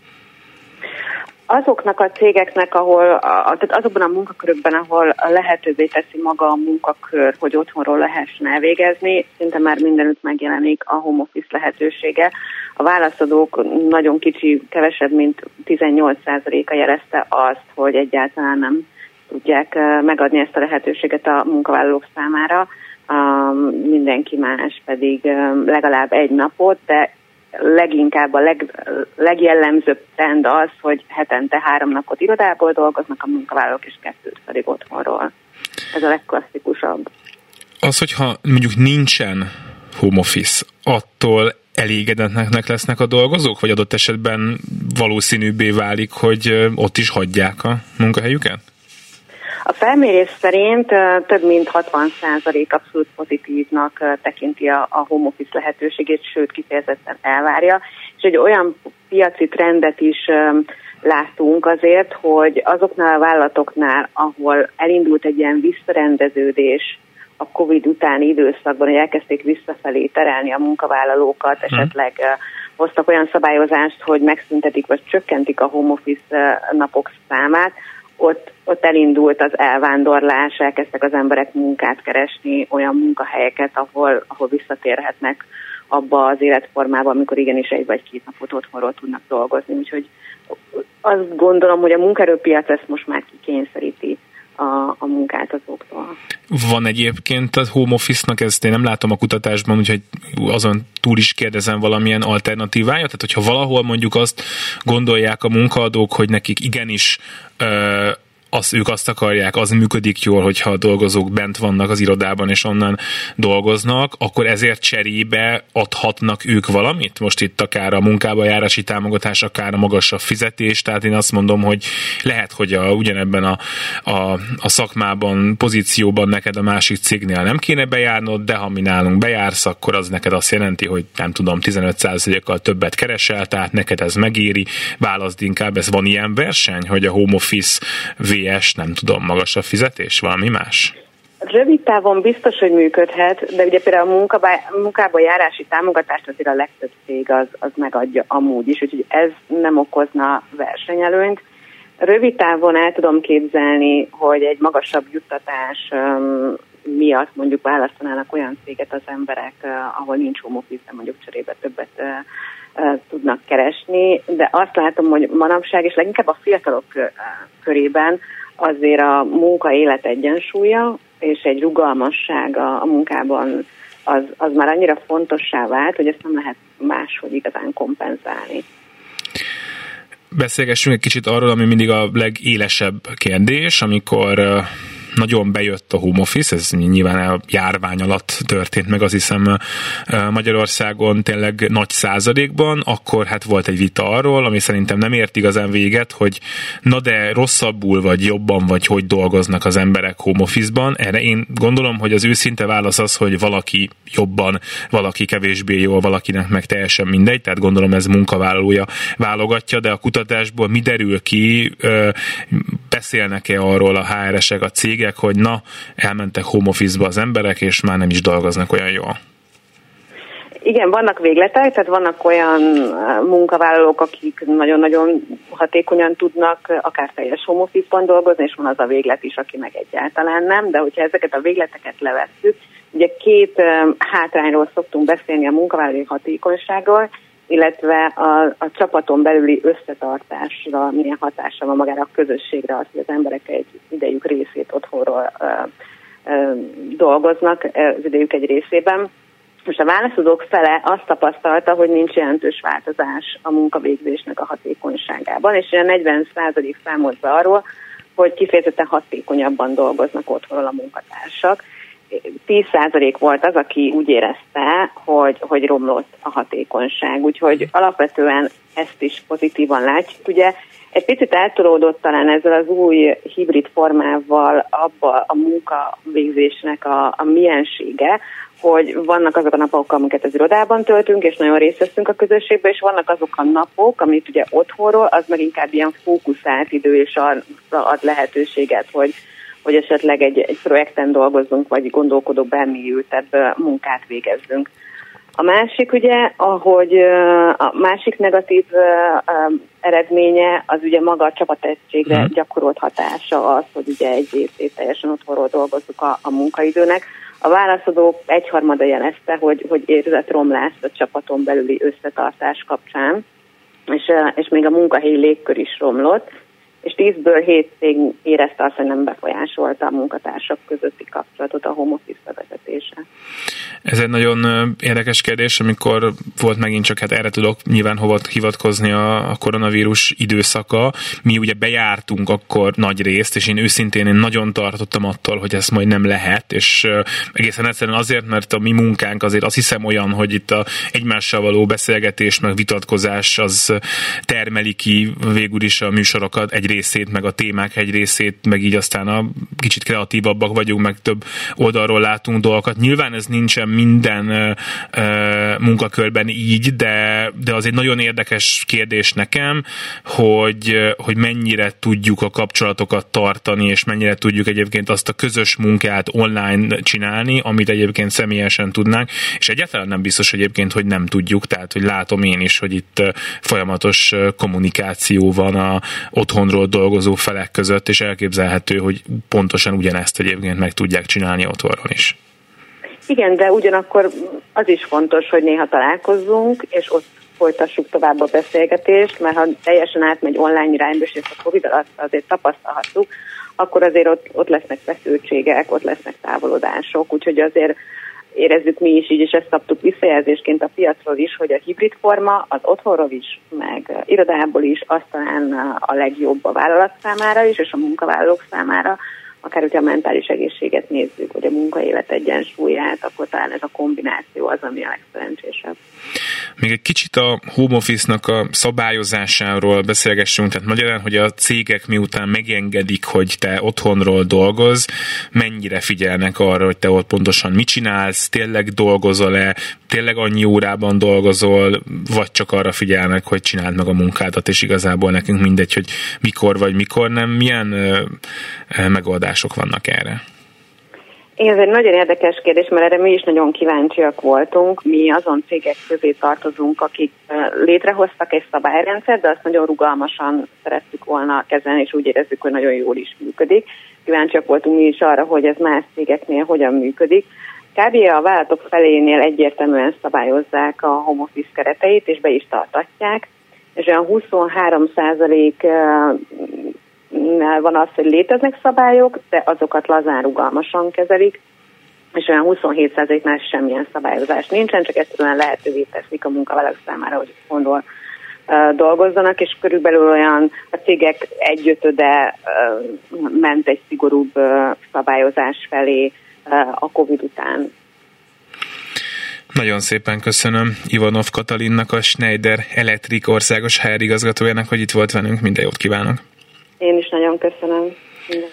azoknak a cégeknek, ahol, a, tehát azokban a munkakörökben, ahol lehetővé teszi maga a munkakör, hogy otthonról lehessen elvégezni, szinte már mindenütt megjelenik a home office lehetősége. A válaszadók nagyon kicsi, kevesebb, mint 18%-a jelezte azt, hogy egyáltalán nem tudják megadni ezt a lehetőséget a munkavállalók számára. mindenki más pedig legalább egy napot, de leginkább a leg, legjellemzőbb trend az, hogy hetente három napot irodából dolgoznak a munkavállalók, és kettőt pedig otthonról. Ez a legklasszikusabb. Az, hogyha mondjuk nincsen home office, attól elégedetnek lesznek a dolgozók, vagy adott esetben valószínűbbé válik, hogy ott is hagyják a munkahelyüket? A felmérés szerint több mint 60% abszolút pozitívnak tekinti a, a home office lehetőségét, sőt kifejezetten elvárja, és egy olyan piaci trendet is látunk azért, hogy azoknál a vállalatoknál, ahol elindult egy ilyen visszarendeződés a COVID utáni időszakban, hogy elkezdték visszafelé terelni a munkavállalókat, mhm. esetleg hoztak olyan szabályozást, hogy megszüntetik vagy csökkentik a home office napok számát, ott, ott elindult az elvándorlás, elkezdtek az emberek munkát keresni, olyan munkahelyeket, ahol, ahol visszatérhetnek abba az életformába, amikor igenis egy vagy két napot otthonról tudnak dolgozni. Úgyhogy azt gondolom, hogy a munkerőpiac ezt most már kikényszeríti a, a munkáltatóktól. Van egyébként a home office-nak, ezt én nem látom a kutatásban, úgyhogy azon túl is kérdezem valamilyen alternatívája, tehát hogyha valahol mondjuk azt gondolják a munkaadók, hogy nekik igenis ö, az, ők azt akarják, az működik jól, hogyha a dolgozók bent vannak az irodában és onnan dolgoznak, akkor ezért cserébe adhatnak ők valamit? Most itt akár a munkába járási támogatás, akár a magasabb fizetés, tehát én azt mondom, hogy lehet, hogy a, ugyanebben a, a, a szakmában, pozícióban neked a másik cégnél nem kéne bejárnod, de ha mi nálunk bejársz, akkor az neked azt jelenti, hogy nem tudom, 15%-kal többet keresel, tehát neked ez megéri, válaszd inkább, ez van ilyen verseny, hogy a home office VS, nem tudom, magasabb fizetés, valami más? Rövid távon biztos, hogy működhet, de ugye például a munkába, munkába járási támogatást azért a legtöbb cég az, az megadja amúgy is, úgyhogy ez nem okozna versenyelőnyt. Rövid távon el tudom képzelni, hogy egy magasabb juttatás um, miatt mondjuk választanának olyan céget az emberek, uh, ahol nincs home office, mondjuk cserébe többet uh, tudnak keresni, de azt látom, hogy manapság, és leginkább a fiatalok körében azért a munka-élet egyensúlya és egy rugalmassága a munkában az, az már annyira fontossá vált, hogy ezt nem lehet máshogy igazán kompenzálni. Beszélgessünk egy kicsit arról, ami mindig a legélesebb kérdés, amikor nagyon bejött a home office, ez nyilván a járvány alatt történt meg, az hiszem Magyarországon tényleg nagy százalékban, akkor hát volt egy vita arról, ami szerintem nem ért igazán véget, hogy na de rosszabbul vagy jobban vagy hogy dolgoznak az emberek home office-ban. Erre én gondolom, hogy az őszinte válasz az, hogy valaki jobban, valaki kevésbé jó, valakinek meg teljesen mindegy, tehát gondolom ez munkavállalója válogatja, de a kutatásból mi derül ki, beszélnek-e arról a HR-esek, a cégek, cégek, hogy na, elmentek home office-ba az emberek, és már nem is dolgoznak olyan jól. Igen, vannak végletek, tehát vannak olyan munkavállalók, akik nagyon-nagyon hatékonyan tudnak akár teljes home office-ban dolgozni, és van az a véglet is, aki meg egyáltalán nem, de hogyha ezeket a végleteket levesszük, ugye két hátrányról szoktunk beszélni a munkavállalói hatékonyságról, illetve a, a csapaton belüli összetartásra milyen hatása van magára a közösségre, az, hogy az emberek egy idejük részét otthonról ö, ö, dolgoznak, az idejük egy részében. Most a válaszadók fele azt tapasztalta, hogy nincs jelentős változás a munkavégzésnek a hatékonyságában, és olyan 40% számolt be arról, hogy kifejezetten hatékonyabban dolgoznak otthonról a munkatársak. 10% volt az, aki úgy érezte, hogy, hogy romlott a hatékonyság. Úgyhogy alapvetően ezt is pozitívan látjuk. Ugye egy picit eltolódott talán ezzel az új hibrid formával abba a munkavégzésnek a, a miensége, hogy vannak azok a napok, amiket az irodában töltünk, és nagyon részt veszünk a közösségbe, és vannak azok a napok, amit ugye otthonról, az meg inkább ilyen fókuszált idő, és ad lehetőséget, hogy hogy esetleg egy, egy projekten dolgozzunk, vagy gondolkodó ültebb munkát végezzünk. A másik ugye, ahogy a másik negatív eredménye, az ugye maga a csapategységre uh-huh. gyakorolt hatása az, hogy ugye egy részét teljesen otthonról dolgozzuk a, a munkaidőnek. A válaszadók egyharmada jelezte, hogy, hogy érzett romlást a csapaton belüli összetartás kapcsán, és, és még a munkahelyi légkör is romlott, és 10-ből 7 cég érezte azt, hogy nem befolyásolta a munkatársak közötti kapcsolatot a home office bevezetése. Ez egy nagyon érdekes kérdés, amikor volt megint csak, hát erre tudok nyilván hova hivatkozni a, koronavírus időszaka. Mi ugye bejártunk akkor nagy részt, és én őszintén én nagyon tartottam attól, hogy ez majd nem lehet, és egészen egyszerűen azért, mert a mi munkánk azért azt hiszem olyan, hogy itt a egymással való beszélgetés, meg vitatkozás az termeli ki végül is a műsorokat egy részét, meg a témák egy részét, meg így aztán a kicsit kreatívabbak vagyunk, meg több oldalról látunk dolgokat. Nyilván ez nincsen minden ö, ö, munkakörben így, de, de az egy nagyon érdekes kérdés nekem, hogy, hogy mennyire tudjuk a kapcsolatokat tartani, és mennyire tudjuk egyébként azt a közös munkát online csinálni, amit egyébként személyesen tudnánk, és egyáltalán nem biztos egyébként, hogy nem tudjuk, tehát hogy látom én is, hogy itt folyamatos kommunikáció van a otthonról dolgozó felek között, és elképzelhető, hogy pontosan ugyanezt egyébként meg tudják csinálni otthonról is. Igen, de ugyanakkor az is fontos, hogy néha találkozzunk, és ott folytassuk tovább a beszélgetést, mert ha teljesen átmegy online irányba, és ezt a Covid alatt azért tapasztalhattuk, akkor azért ott, ott lesznek feszültségek, ott lesznek távolodások, úgyhogy azért érezzük mi is így, és ezt kaptuk visszajelzésként a piacról is, hogy a hibrid forma az otthonról is, meg irodából is, aztán a legjobb a vállalat számára is, és a munkavállalók számára, akár hogyha a mentális egészséget nézzük, vagy a munkaélet egyensúlyát, akkor talán ez a kombináció az, ami a legszerencsésebb. Még egy kicsit a home office-nak a szabályozásáról beszélgessünk, tehát magyarán, hogy a cégek miután megengedik, hogy te otthonról dolgoz, mennyire figyelnek arra, hogy te ott pontosan mit csinálsz, tényleg dolgozol-e, tényleg annyi órában dolgozol, vagy csak arra figyelnek, hogy csináld meg a munkádat, és igazából nekünk mindegy, hogy mikor vagy mikor nem, milyen megoldások vannak erre? Ez egy nagyon érdekes kérdés, mert erre mi is nagyon kíváncsiak voltunk. Mi azon cégek közé tartozunk, akik létrehoztak egy szabályrendszert, de azt nagyon rugalmasan szerettük volna kezelni, és úgy érezzük, hogy nagyon jól is működik. Kíváncsiak voltunk mi is arra, hogy ez más cégeknél hogyan működik. Kb. a vállalatok felénél egyértelműen szabályozzák a home office kereteit, és be is tartatják, és olyan 23 százalék van az, hogy léteznek szabályok, de azokat lazán rugalmasan kezelik, és olyan 27%-nál semmilyen szabályozás nincsen, csak egyszerűen lehetővé teszik a munkavállalók számára, hogy gondol dolgozzanak, és körülbelül olyan a cégek egyötöde ment egy szigorúbb szabályozás felé a Covid után. Nagyon szépen köszönöm Ivanov Katalinnak, a Schneider Electric országos HR igazgatójának, hogy itt volt velünk. Minden jót kívánok! Én is nagyon köszönöm. Minden.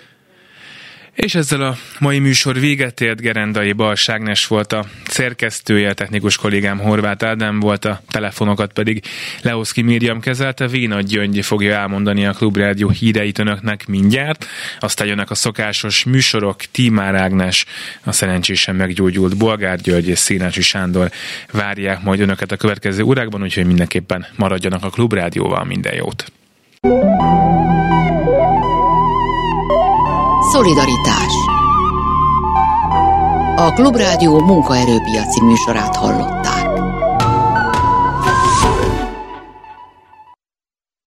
És ezzel a mai műsor véget ért Gerendai Balságnes volt a szerkesztője, a technikus kollégám Horváth Ádám volt, a telefonokat pedig Leoszki Miriam kezelte, Véna Gyöngy fogja elmondani a Klubrádió híreit önöknek mindjárt, aztán jönnek a szokásos műsorok, Tímár Ágnes, a szerencsésen meggyógyult Bolgár György és Színási Sándor várják majd önöket a következő órákban, úgyhogy mindenképpen maradjanak a Klubrádióval, minden jót! Szolidaritás A Klubrádió munkaerőpiaci műsorát hallott.